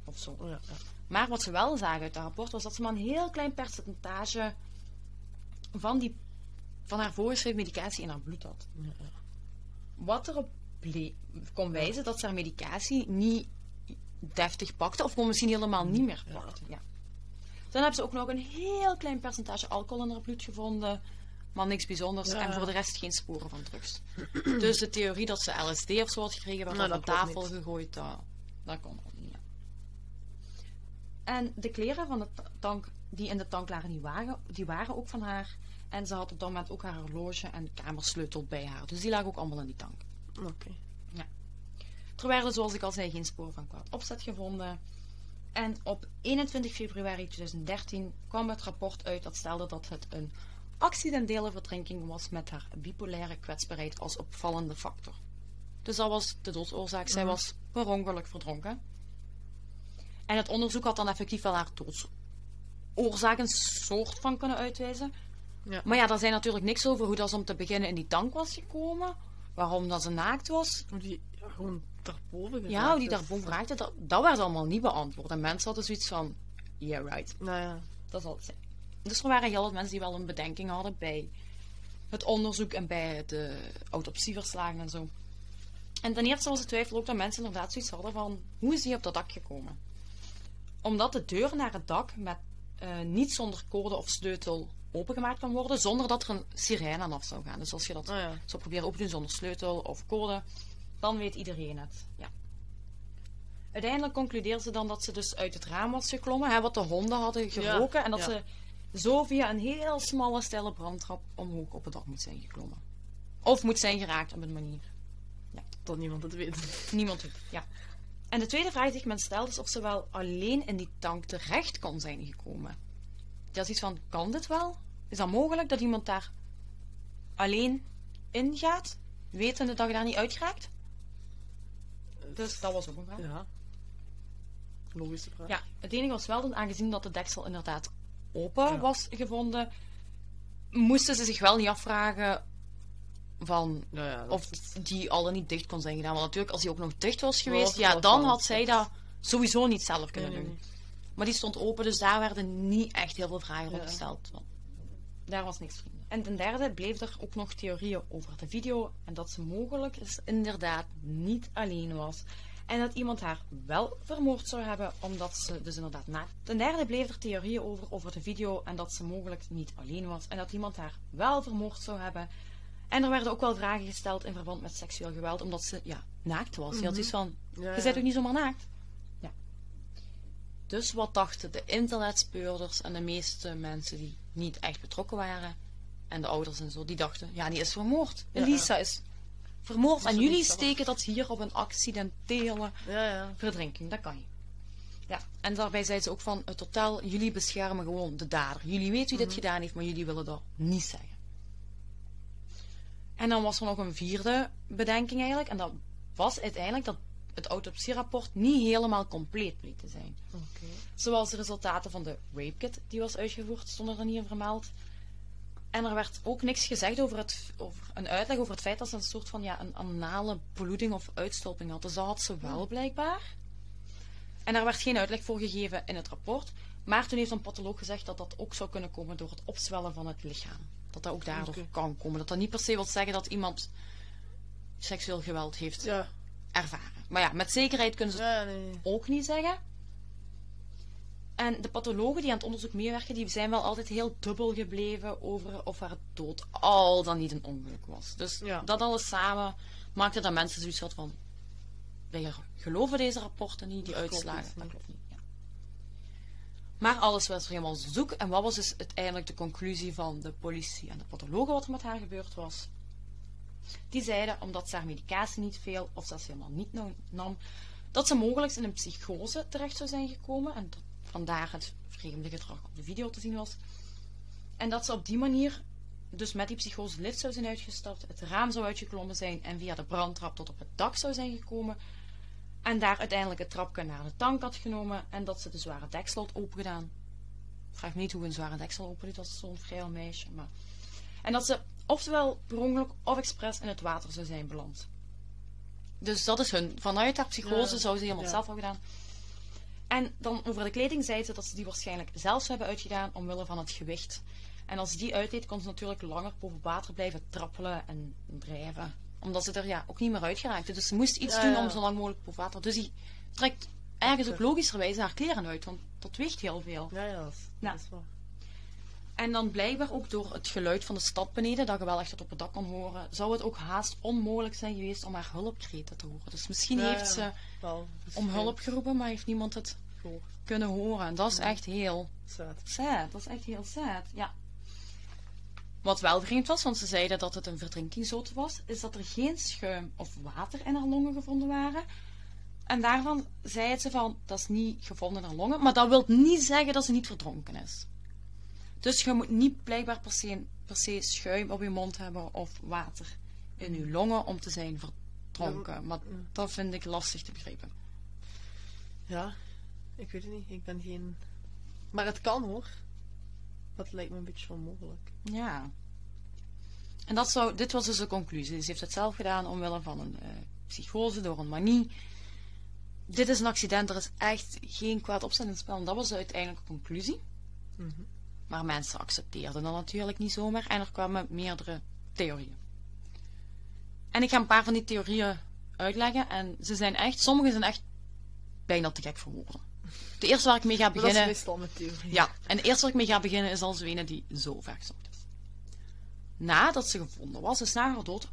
of zo. Ja, ja. Maar wat ze wel zagen uit dat rapport was dat ze maar een heel klein percentage van, die, van haar voorgeschreven medicatie in haar bloed had. Wat erop kon wijzen dat ze haar medicatie niet deftig pakte, of misschien helemaal niet meer pakte. Ja. Dan hebben ze ook nog een heel klein percentage alcohol in haar bloed gevonden, maar niks bijzonders. Ja. En voor de rest geen sporen van drugs. <clears throat> dus de theorie dat ze LSD of zo had gekregen, werd Nou, op tafel niet. gegooid, dat, dat kon ook niet. ja. En de kleren van de ta- tank die in de tank lagen, die waren, die waren ook van haar. En ze had op dat moment ook haar horloge en kamersleutel bij haar. Dus die lagen ook allemaal in die tank. Oké. Er werden, zoals ik al zei, geen sporen van kwaad opzet gevonden. En op 21 februari 2013 kwam het rapport uit dat stelde dat het een accidentele verdrinking was met haar bipolaire kwetsbaarheid als opvallende factor. Dus dat was de doodsoorzaak. Zij Mhm. was per ongeluk verdronken. En het onderzoek had dan effectief wel haar doodsoorzaak een soort van kunnen uitwijzen. Ja. Maar ja, daar zijn natuurlijk niks over hoe dat ze om te beginnen in die tank was gekomen. Waarom dat ze naakt was. Die ja, gewoon daarboven Ja, hoe die is. daarboven raakte, dat, dat werd allemaal niet beantwoord. En mensen hadden zoiets van, yeah right, Nou ja. dat zal het zijn. Dus er waren heel wat mensen die wel een bedenking hadden bij het onderzoek en bij de autopsieverslagen en zo. En ten eerste was het twijfel ook dat mensen inderdaad zoiets hadden van, hoe is die op dat dak gekomen? Omdat de deur naar het dak met, eh, niet zonder code of sleutel opengemaakt kan worden, zonder dat er een sirene aan af zou gaan. Dus als je dat Nou ja. zou proberen open te doen zonder sleutel of code, dan weet iedereen het. Ja. Uiteindelijk concludeerden ze dan dat ze dus uit het raam was geklommen, hè, wat de honden hadden geroken, en dat ja. ze zo via een heel smalle, steile brandtrap omhoog op het dak moet zijn geklommen. Of moet zijn geraakt op een manier. Dat niemand het weet. Niemand weet. Ja. En de tweede vraag die men stelt is of ze wel alleen in die tank terecht kan zijn gekomen. Dat is iets van, kan dit wel? Is dat mogelijk dat iemand daar alleen in gaat, wetende dat je daar niet uitgeraakt? Dus dat was ook een vraag. Ja. Logische vraag. Ja, het enige was wel, dat aangezien dat de deksel inderdaad open Ja. was gevonden, moesten ze zich wel niet afvragen van ja, of is- die al dan niet dicht kon zijn gedaan. Want natuurlijk, als die ook nog dicht was geweest, ja, dan had zij dat sowieso niet zelf kunnen nee, doen. nee. Maar die stond open, dus daar werden niet echt heel veel vragen Ja. op gesteld. Daar was niks vrienden. En ten derde bleef er ook nog theorieën over de video en dat ze mogelijk is inderdaad niet alleen was. En dat iemand haar wel vermoord zou hebben, omdat ze dus inderdaad naakt. Ten derde bleef er theorieën over over de video en dat ze mogelijk niet alleen was. En dat iemand haar wel vermoord zou hebben. En er werden ook wel vragen gesteld in verband met seksueel geweld, omdat ze ja, naakt was. Je had iets van, Ja, je bent ook niet zomaar naakt? Ja. Dus wat dachten de internetspeurders en de meeste mensen die niet echt betrokken waren, en de ouders en zo, die dachten, ja, die is vermoord. Elisa is vermoord. En jullie niet steken dat hier op een accidentele Ja, ja. verdrinking. Dat kan je. Ja, en daarbij zei ze ook van, het totaal, jullie beschermen gewoon de dader. Jullie weten wie dit gedaan heeft, maar jullie willen dat niet zeggen. En dan was er nog een vierde bedenking eigenlijk. En dat was uiteindelijk dat het autopsierapport niet helemaal compleet bleek te zijn. Zoals de resultaten van de rape kit die was uitgevoerd, stonden er niet in vermeld. En er werd ook niks gezegd over, het, over een uitleg over het feit dat ze een soort van ja, een anale bloeding of uitstulping had. Dus dat had ze wel blijkbaar. En daar werd geen uitleg voor gegeven in het rapport. Maar toen heeft een patholoog gezegd dat dat ook zou kunnen komen door het opzwellen van het lichaam. Dat dat ook daardoor kan komen. Dat dat niet per se wil zeggen dat iemand seksueel geweld heeft Ja. ervaren. Maar ja, met zekerheid kunnen ze het Ja, nee. ook niet zeggen. En de pathologen die aan het onderzoek meewerken, die zijn wel altijd heel dubbel gebleven over of haar dood al dan niet een ongeluk was. Dus Ja. dat alles samen maakte dat mensen zoiets hadden van, wij geloven deze rapporten niet, die Dat klopt uitslagen. niet, dat klopt niet. Ja. Maar alles was helemaal zoek. En wat was dus uiteindelijk de conclusie van de politie en de pathologen wat er met haar gebeurd was? Die zeiden, omdat ze haar medicatie niet veel, of zelfs helemaal niet nam, dat ze mogelijk in een psychose terecht zou zijn gekomen. En dat vandaar het vreemde gedrag op de video te zien was. En dat ze op die manier, dus met die psychose, lift zou zijn uitgestapt, het raam zou uitgeklommen zijn en via de brandtrap tot op het dak zou zijn gekomen. En daar uiteindelijk het trapje naar de tank had genomen en dat ze de zware deksel had opengedaan. Vraag me niet hoe een zware deksel open doet als zo'n vrij meisje. Maar... En dat ze oftewel per ongeluk of expres in het water zou zijn beland. Dus dat is hun. Vanuit haar psychose Ja, zou ze helemaal ja. zelf hebben gedaan. En dan over de kleding zei ze dat ze die waarschijnlijk zelf zou hebben uitgedaan omwille van het gewicht. En als die uitdeed, kon ze natuurlijk langer boven water blijven trappelen en drijven. Omdat ze er ja, ook niet meer uit geraakte. Dus ze moest iets Ja, doen om zo lang mogelijk boven water. Dus die trekt ergens ook logischerwijs haar kleren uit, want dat weegt heel veel. Ja, ja, dat is, Ja. dat is waar. En dan blijkbaar ook door het geluid van de stad beneden, dat je wel echt tot op het dak kon horen, zou het ook haast onmogelijk zijn geweest om haar hulpkreten te horen. Dus misschien Ja, heeft ze Wel, om hulp geroepen, maar heeft niemand het gehoord. kunnen horen. En dat is Ja. echt heel Sad. sad. Dat is echt heel sad, ja. Wat wel vreemd was, want ze zeiden dat het een verdrinkingsdood was, is dat er geen schuim of water in haar longen gevonden waren. En daarvan zei ze van, dat is niet gevonden in haar longen, maar dat wil niet zeggen dat ze niet verdronken is. Dus je moet niet blijkbaar per se, per se schuim op je mond hebben of water in je longen om te zijn verdronken. Maar dat vind ik lastig te begrijpen. Ja, ik weet het niet. Ik ben geen... Maar het kan hoor. Dat lijkt me een beetje onmogelijk. Ja. En dat zou, dit was dus de conclusie. Ze heeft het zelf gedaan omwille van een eh, psychose, door een manie. Dit is een accident, er is echt geen kwaad opzet in het spel. En dat was de uiteindelijke conclusie. Mhm. Maar mensen accepteerden dat natuurlijk niet zomaar. En er kwamen meerdere theorieën. En ik ga een paar van die theorieën uitleggen. En ze zijn echt, sommige zijn echt bijna te gek voor woorden. De eerste waar ik mee ga dat is beginnen... meestal met theorie. Ja, en de eerste waar ik mee ga beginnen is al Zwene die zo ver gezocht is. Nadat ze gevonden was, dus na haar dood,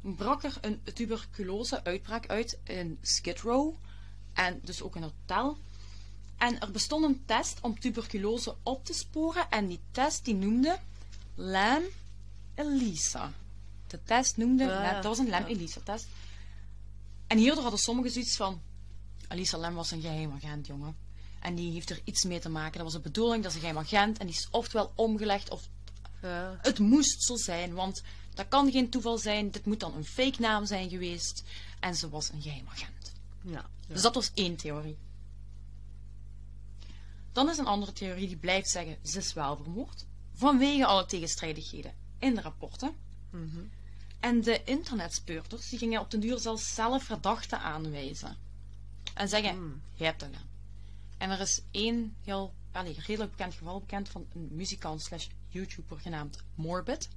brak er een tuberculose-uitbraak uit in Skid Row. En dus ook in het hotel. En er bestond een test om tuberculose op te sporen. En die test die noemde Lam Elisa. De test noemde, Ah, dat was een Lam. Elisa test. En hierdoor hadden sommigen zoiets van, Elisa Lam was een geheim agent, jongen. En die heeft er iets mee te maken. Dat was de bedoeling, dat is een geheim agent. En die is oftewel omgelegd, of Ja. het moest zo zijn. Want dat kan geen toeval zijn. Dit moet dan een fake naam zijn geweest. En ze was een geheim agent. Ja. ja. Dus dat was één theorie. Dan is een andere theorie die blijft zeggen, ze is wel vermoord. Vanwege alle tegenstrijdigheden in de rapporten. Mhm. En de internetspeurders die gingen op den duur zelfs zelf verdachten aanwijzen. En zeggen, jij hebt dat gedaan. En er is één heel allee, redelijk bekend geval bekend van een muzikant slash YouTuber genaamd Morbid.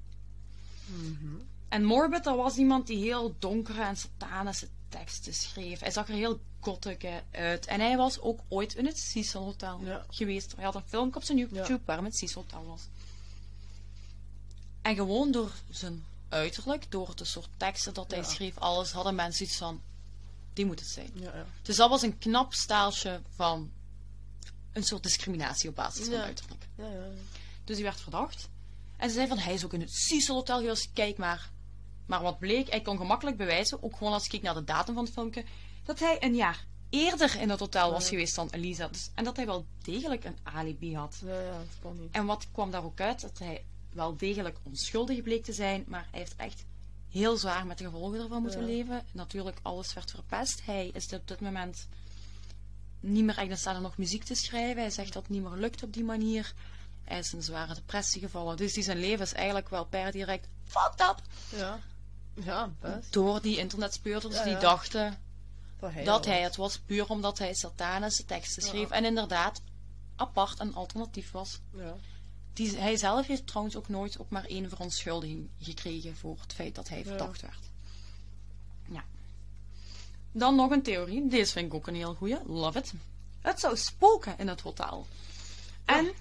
Mhm. En Morbid, dat was iemand die heel donkere en satanische teksten schreef. Hij zag er heel gothic uit. En hij was ook ooit in het Cecil Hotel Ja. geweest. Hij had een filmpje op zijn YouTube Ja. waarin het Cecil Hotel was. En gewoon door zijn uiterlijk, door de soort teksten dat hij Ja. schreef, alles, hadden mensen iets van, die moet het zijn. Ja, ja. Dus dat was een knap staaltje van een soort discriminatie op basis van uiterlijk. Ja, ja. Dus die werd verdacht. En ze zei van, hij is ook in het Cecil Hotel geweest, kijk maar. Maar wat bleek, hij kon gemakkelijk bewijzen, ook gewoon als ik keek naar de datum van het filmpje, dat hij een jaar eerder in het hotel was Ja. geweest dan Elisa. Dus, en dat hij wel degelijk een alibi had. Ja, ja, dat kan niet. En wat kwam daar ook uit? Dat hij wel degelijk onschuldig bleek te zijn, maar hij heeft echt heel zwaar met de gevolgen ervan moeten Ja. leven. Natuurlijk, alles werd verpest. Hij is op dit moment niet meer echt in staat om nog muziek te schrijven. Hij zegt dat het niet meer lukt op die manier. Hij is in zware depressie gevallen. Dus die zijn leven is eigenlijk wel per direct fucked up. Ja. Ja, best. Door die internetspeurders Ja, die dachten Dat hij, dat hij het was puur omdat hij satanische teksten Ja. schreef. En inderdaad apart een alternatief was. Ja. Die, hij zelf heeft trouwens ook nooit ook maar één verontschuldiging gekregen voor het feit dat hij verdacht werd. Ja. Dan nog een theorie. Deze vind ik ook een heel goeie. Love it. Het zou spoken in het hotel. En,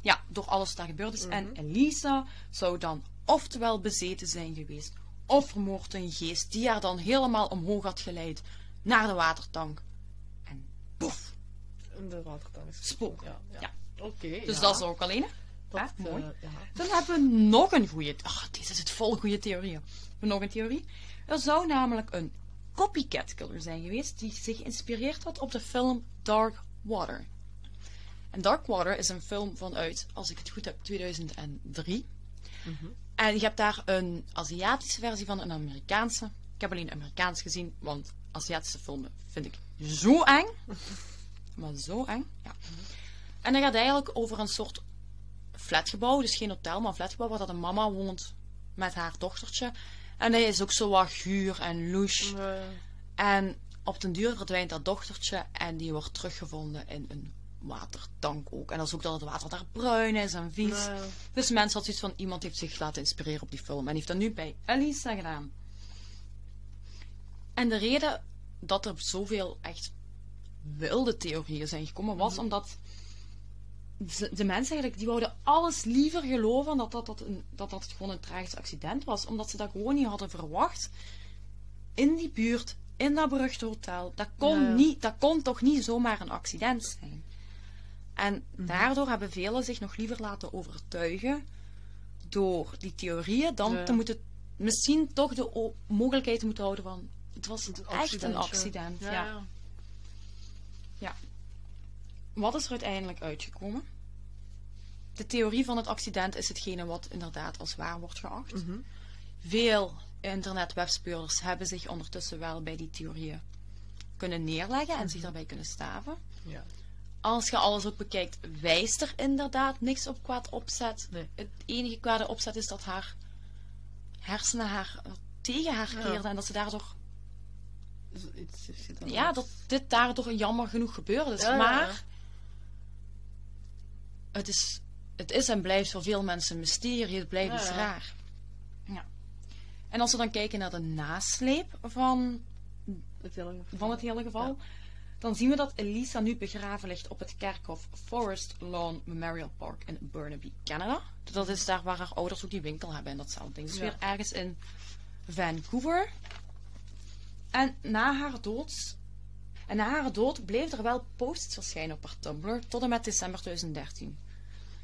ja, door alles wat daar gebeurd is. En Elisa zou dan oftewel bezeten zijn geweest, of vermoord een geest die haar dan helemaal omhoog had geleid naar de watertank. En boef, In de watertank. is- spook. Ja. ja. Ja. Oké. Dus ja. dat is ook alleen. hè? Dat, Ah, mooi. eh. Dan hebben we nog een goede. Ach, deze is het vol goede theorieën. Nog een theorie. Er zou namelijk een copycat killer zijn geweest die zich geïnspireerd had op de film Dark Water. En Dark Water is een film vanuit, als ik het goed heb, 2003. En je hebt daar een Aziatische versie van en een Amerikaanse. Ik heb alleen Amerikaans gezien, want Aziatische filmen vind ik zo eng. <laughs> Maar zo eng, ja. En dat gaat eigenlijk over een soort flatgebouw, dus geen hotel, maar een flatgebouw waar dat een mama woont met haar dochtertje. En hij is ook zo wat guur en louche. En op den duur verdwijnt dat dochtertje en die wordt teruggevonden in een watertank ook. En dat is ook dat het water daar bruin is en vies. Nee. Dus mensen hadden zoiets van, iemand heeft zich laten inspireren op die film. En heeft dat nu bij Elisa gedaan. En de reden dat er zoveel echt wilde theorieën zijn gekomen, was omdat de, mensen eigenlijk, die wouden alles liever geloven dat dat, dat, een, dat dat gewoon een tragisch accident was. Omdat ze dat gewoon niet hadden verwacht in die buurt in dat beruchte hotel. Dat kon. Niet, dat kon toch niet zomaar een accident zijn. En Mhm. daardoor hebben velen zich nog liever laten overtuigen door die theorieën dan Ja. te moeten, misschien toch de mogelijkheid te moeten houden van het was Het echt een accident. Ja, ja. ja. Wat is er uiteindelijk uitgekomen? De theorie van het accident is hetgene wat inderdaad als waar wordt geacht. Mhm. Veel internetwebspeurders hebben zich ondertussen wel bij die theorieën kunnen neerleggen en zich daarbij kunnen staven. Ja. Als je alles ook bekijkt, wijst er inderdaad niks op kwaad opzet. Nee. Het enige kwade opzet is dat haar hersenen haar tegen haar Ja. keerden en dat ze daardoor, Dus iets ja, dat dit daardoor jammer genoeg gebeurd is. Ja, ja, maar ja. het is, het is en blijft voor veel mensen een mysterie. Het blijft iets ja. raar. Ja. En als we dan kijken naar de nasleep van, Het hele geval. van het hele geval, dan zien we dat Elisa nu begraven ligt op het kerkhof Forest Lawn Memorial Park in Burnaby, Canada. Dat is daar waar haar ouders ook die winkel hebben en datzelfde ding. Dus Ja. weer ergens in Vancouver. En na haar dood... En na haar dood bleef er wel posts verschijnen op haar Tumblr tot en met december 2013.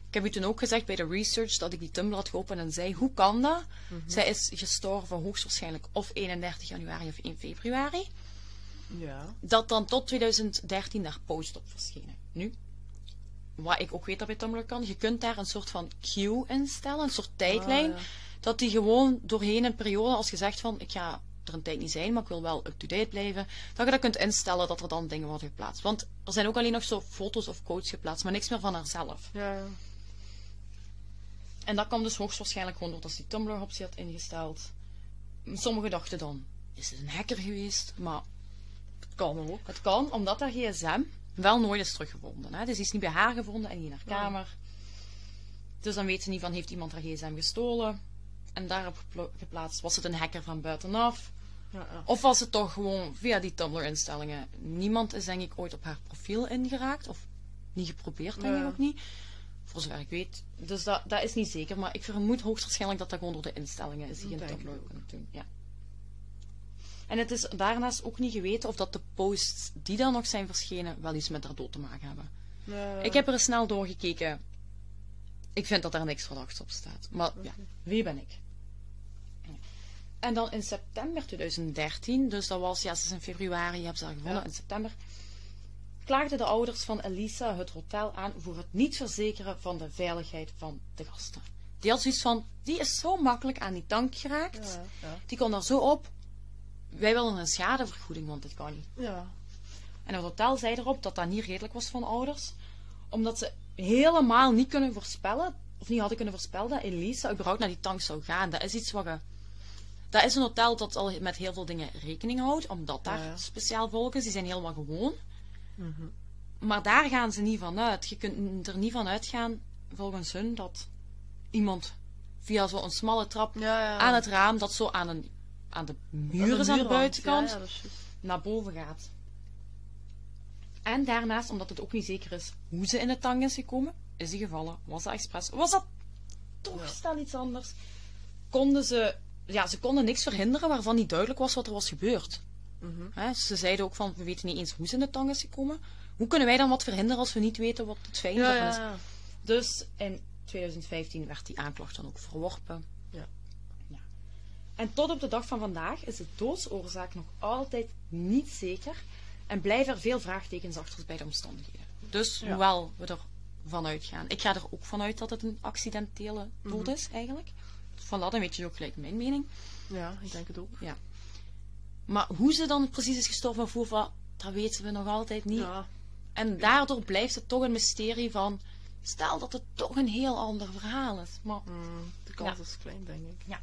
Ik heb u toen ook gezegd bij de research dat ik die Tumblr had geopend en zei, hoe kan dat? Zij is gestorven hoogstwaarschijnlijk of 31 januari of 1 februari. Ja. Dat dan tot 2013 daar post op verschenen. Nu, wat ik ook weet dat bij Tumblr kan, je kunt daar een soort van queue instellen, een soort tijdlijn. Ah, ja. Dat die gewoon doorheen een periode, als je zegt van, ik ga er een tijd niet zijn, maar ik wil wel up-to-date blijven, dat je dat kunt instellen dat er dan dingen worden geplaatst. Want er zijn ook alleen nog zo foto's of quotes geplaatst, maar niks meer van haarzelf. Ja, ja. En dat kwam dus hoogstwaarschijnlijk gewoon doordat ze die Tumblr-optie had ingesteld. Sommigen dachten dan, is het een hacker geweest? Maar Het kan ook. het kan, omdat haar gsm wel nooit is teruggevonden. Hè? Dus die is niet bij haar gevonden en niet in haar kamer. Dus dan weet ze niet van, heeft iemand haar gsm gestolen? En daarop geplaatst, was het een hacker van buitenaf? Ja, ja. Of was het toch gewoon via die Tumblr-instellingen? Niemand is denk ik ooit op haar profiel ingeraakt. Of niet geprobeerd, denk ik ook niet. Voor zover ik weet. Dus dat, dat is niet zeker. Maar ik vermoed hoogstwaarschijnlijk dat dat gewoon door de instellingen is die je in Tumblr kunt doen. Ja. En het is daarnaast ook niet geweten of dat de posts die dan nog zijn verschenen wel iets met haar dood te maken hebben. Ja. Ik heb er snel doorgekeken. Ik vind dat daar niks verdachts op staat. Maar ja, wie ben ik? En dan in september 2013, dus dat was, ja, ze is in februari, je hebt ze al gevonden, Ja. in september, klaagden de ouders van Elisa het hotel aan voor het niet verzekeren van de veiligheid van de gasten. Die had zoiets van, die is zo makkelijk aan die tank geraakt, Ja, ja. die kon daar zo op. Wij willen een schadevergoeding, want dit kan niet. Ja. En het hotel zei erop dat dat niet redelijk was van ouders. Omdat ze helemaal niet kunnen voorspellen, of niet hadden kunnen voorspellen, dat Elisa überhaupt naar die tank zou gaan. Dat is iets wat je... Dat is een hotel dat al met heel veel dingen rekening houdt, omdat daar Ja, speciaal volk is. Die zijn helemaal gewoon. Mhm. Maar daar gaan ze niet van uit. Je kunt er niet van uitgaan, volgens hun, dat iemand via zo'n smalle trap Ja, ja. aan het raam, dat zo aan, een, aan de muur is aan de muurwand. buitenkant, Ja, ja, dat is juist. naar boven gaat. En daarnaast, omdat het ook niet zeker is hoe ze in de tang is gekomen, is die gevallen, was dat expres, was dat toch Ja. stel iets anders, konden ze, ja, ze konden niks verhinderen waarvan niet duidelijk was wat er was gebeurd. Mhm. Ze zeiden ook van, we weten niet eens hoe ze in de tang is gekomen. Hoe kunnen wij dan wat verhinderen als we niet weten wat het daarvan ja, is? Dus in 2015 werd die aanklacht dan ook verworpen. Ja. Ja. En tot op de dag van vandaag is de doodsoorzaak nog altijd niet zeker en blijven er veel vraagtekens achter bij de omstandigheden. Dus Ja. hoewel we ervan uitgaan, ik ga er ook vanuit dat het een accidentele dood Mhm. is eigenlijk. Van dat, dan weet je ook gelijk mijn mening. Ja, ik denk het ook. Maar hoe ze dan precies is gestorven of hoe, dat weten we nog altijd niet. Ja. En daardoor blijft het toch een mysterie van. Stel dat het toch een heel ander verhaal is. Maar, Mm, de kans is klein, denk ik.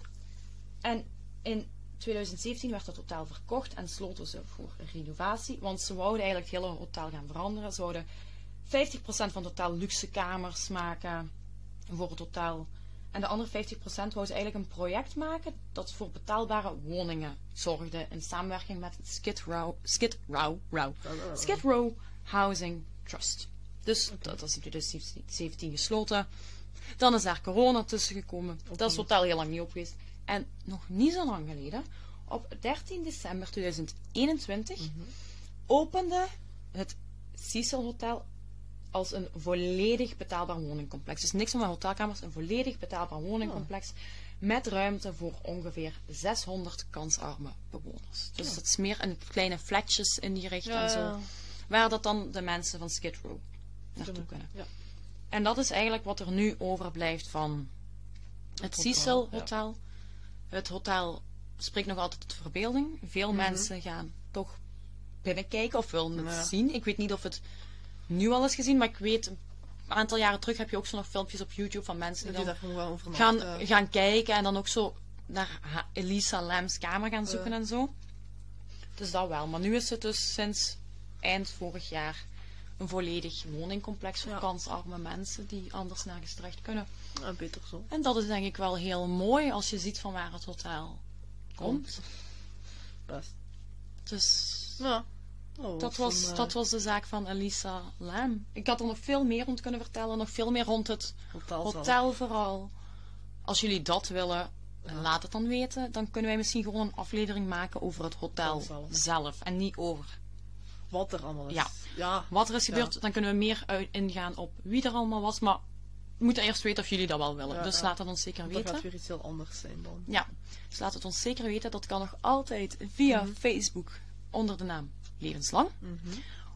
En in 2017 werd het hotel verkocht en sloten ze voor renovatie. Want ze wouden eigenlijk het hele hotel gaan veranderen. Ze wouden 50% van het hotel luxe kamers maken voor het hotel. En de andere 50% wou ze eigenlijk een project maken dat voor betaalbare woningen zorgde in samenwerking met het Skid Row, Skid Row, Row, Skid Row Housing Trust. Dus dat was in 2017 gesloten. Dan is daar corona tussen gekomen. Dat is het hotel heel lang niet op geweest. En nog niet zo lang geleden, Op 13 december 2021 Mhm. opende het Cecil Hotel als een volledig betaalbaar woningcomplex. Dus niks van hotelkamers, een volledig betaalbaar woningcomplex. Met ruimte voor ongeveer 600 kansarme bewoners. Dus het is meer een kleine flatjes in die richting en zo. Waar dat dan de mensen van Skid Row naartoe kunnen. Ja. En dat is eigenlijk wat er nu overblijft van het hotel, Cecil ja. Hotel. Het hotel spreekt nog altijd tot verbeelding. Veel mensen gaan toch binnenkijken of willen het Ja. zien. Ik weet niet of het nu al is gezien, maar ik weet, een aantal jaren terug heb je ook zo nog filmpjes op YouTube van mensen die Die dan wel gaan, gaan kijken en dan ook zo naar Elisa Lam's kamer gaan zoeken en zo. Dus dat wel. Maar nu is het dus sinds eind vorig jaar een volledig woningcomplex voor Ja. kansarme mensen die anders nergens terecht kunnen. Ja, beter zo. En dat is denk ik wel heel mooi als je ziet van waar het hotel komt. Best. Dus Ja. Oh, dat was, eh, dat was de zaak van Elisa Lam. Ik had er nog veel meer rond kunnen vertellen. Nog veel meer rond het hotel. hotel vooral. Als jullie dat willen, laat het dan weten. Dan kunnen wij misschien gewoon een aflevering maken over het hotel Hotel zelf. zelf. En niet over Wat er allemaal is. Ja. Ja. wat er is gebeurd. Dan kunnen we meer uit ingaan op wie er allemaal was. Maar we moeten eerst weten of jullie dat wel willen. Ja, dus laat het ons zeker Dat gaat weten. weer iets heel anders zijn dan. Ja, dus laat het ons zeker weten. Dat kan nog altijd via Mhm. Facebook onder de naam Levenslang.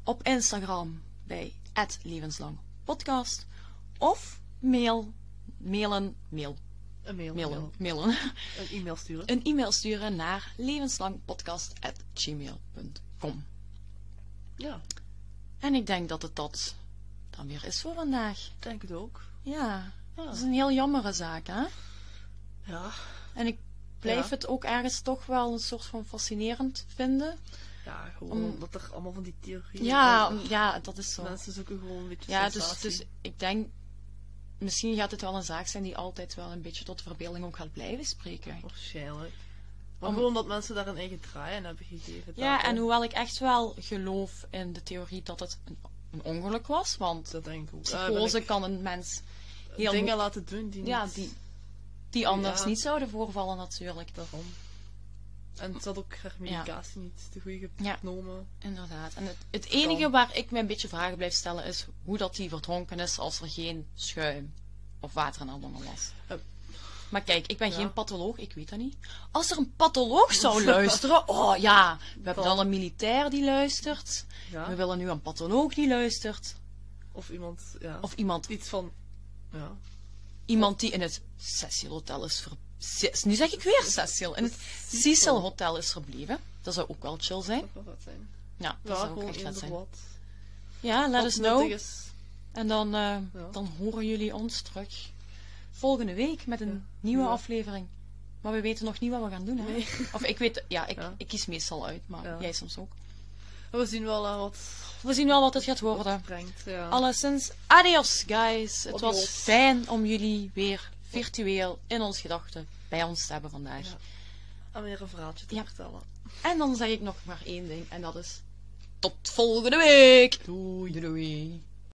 Op Instagram bij @levenslang_podcast Of mail, mailen, mail, Een mail. mailen, mail. mailen. Een e-mail sturen. een e-mail sturen naar levenslangpodcast.gmail.com. Ja, En ik denk dat het dat dan weer is voor vandaag. ik denk het ook. Ja, Ja. dat is een heel jammere zaak, hè? Ja. En ik blijf Ja. het ook ergens toch wel een soort van fascinerend vinden. Ja, gewoon Om- omdat er allemaal van die theorieën... Ja, om- ja, dat is zo. Mensen zoeken gewoon een beetje Ja, dus, dus ik denk, misschien gaat het wel een zaak zijn die altijd wel een beetje tot de verbeelding ook gaat blijven spreken. Waarschijnlijk. Maar Om- gewoon omdat mensen daar een eigen draai aan hebben gegeven. Ja, daarom. en hoewel ik echt wel geloof in de theorie dat het een, een ongeluk was, want Dat denk ik ook. Psychose kan een mens heel dingen laten doen die ja, niet... die, die anders Ja. niet zouden voorvallen natuurlijk. Daarom. En het had ook haar medicatie niet te goed Ja. genomen. Inderdaad. En het, het enige Kan. waar ik me een beetje vragen blijf stellen is hoe dat die verdronken is als er geen schuim of water in longen was. Maar kijk, ik ben Ja. geen patholoog, ik weet dat niet. Als er een patholoog zou <laughs> luisteren, oh ja, we hebben Dan. een militair die luistert. Ja. We willen nu een patholoog die luistert. Of iemand, ja. Of iemand, iets van... Ja. iemand die in het Cecil Hotel is ver... Ce- Nu zeg ik weer Cecil. In het Cecil Hotel is verbleven. Dat zou ook wel chill zijn. Dat zou zijn. Ja, dat zou ook echt vet zijn. wat. Ja, let us know. En dan, eh, dan horen jullie ons terug volgende week met een Ja. nieuwe Ja. aflevering. Maar we weten nog niet wat we gaan doen. Hè? Nee. <laughs> Of ik weet, ja, ik, Ja. ik kies meestal uit, maar jij soms ook. We zien wel aan wat We zien wel wat het gaat worden. het brengt. Ja. Alleszins, adios guys. Het was fijn om jullie weer virtueel in ons gedachten bij ons te hebben vandaag. En weer een verhaaltje te vertellen. En dan zeg ik nog maar één ding en dat is tot volgende week. Doei. doei.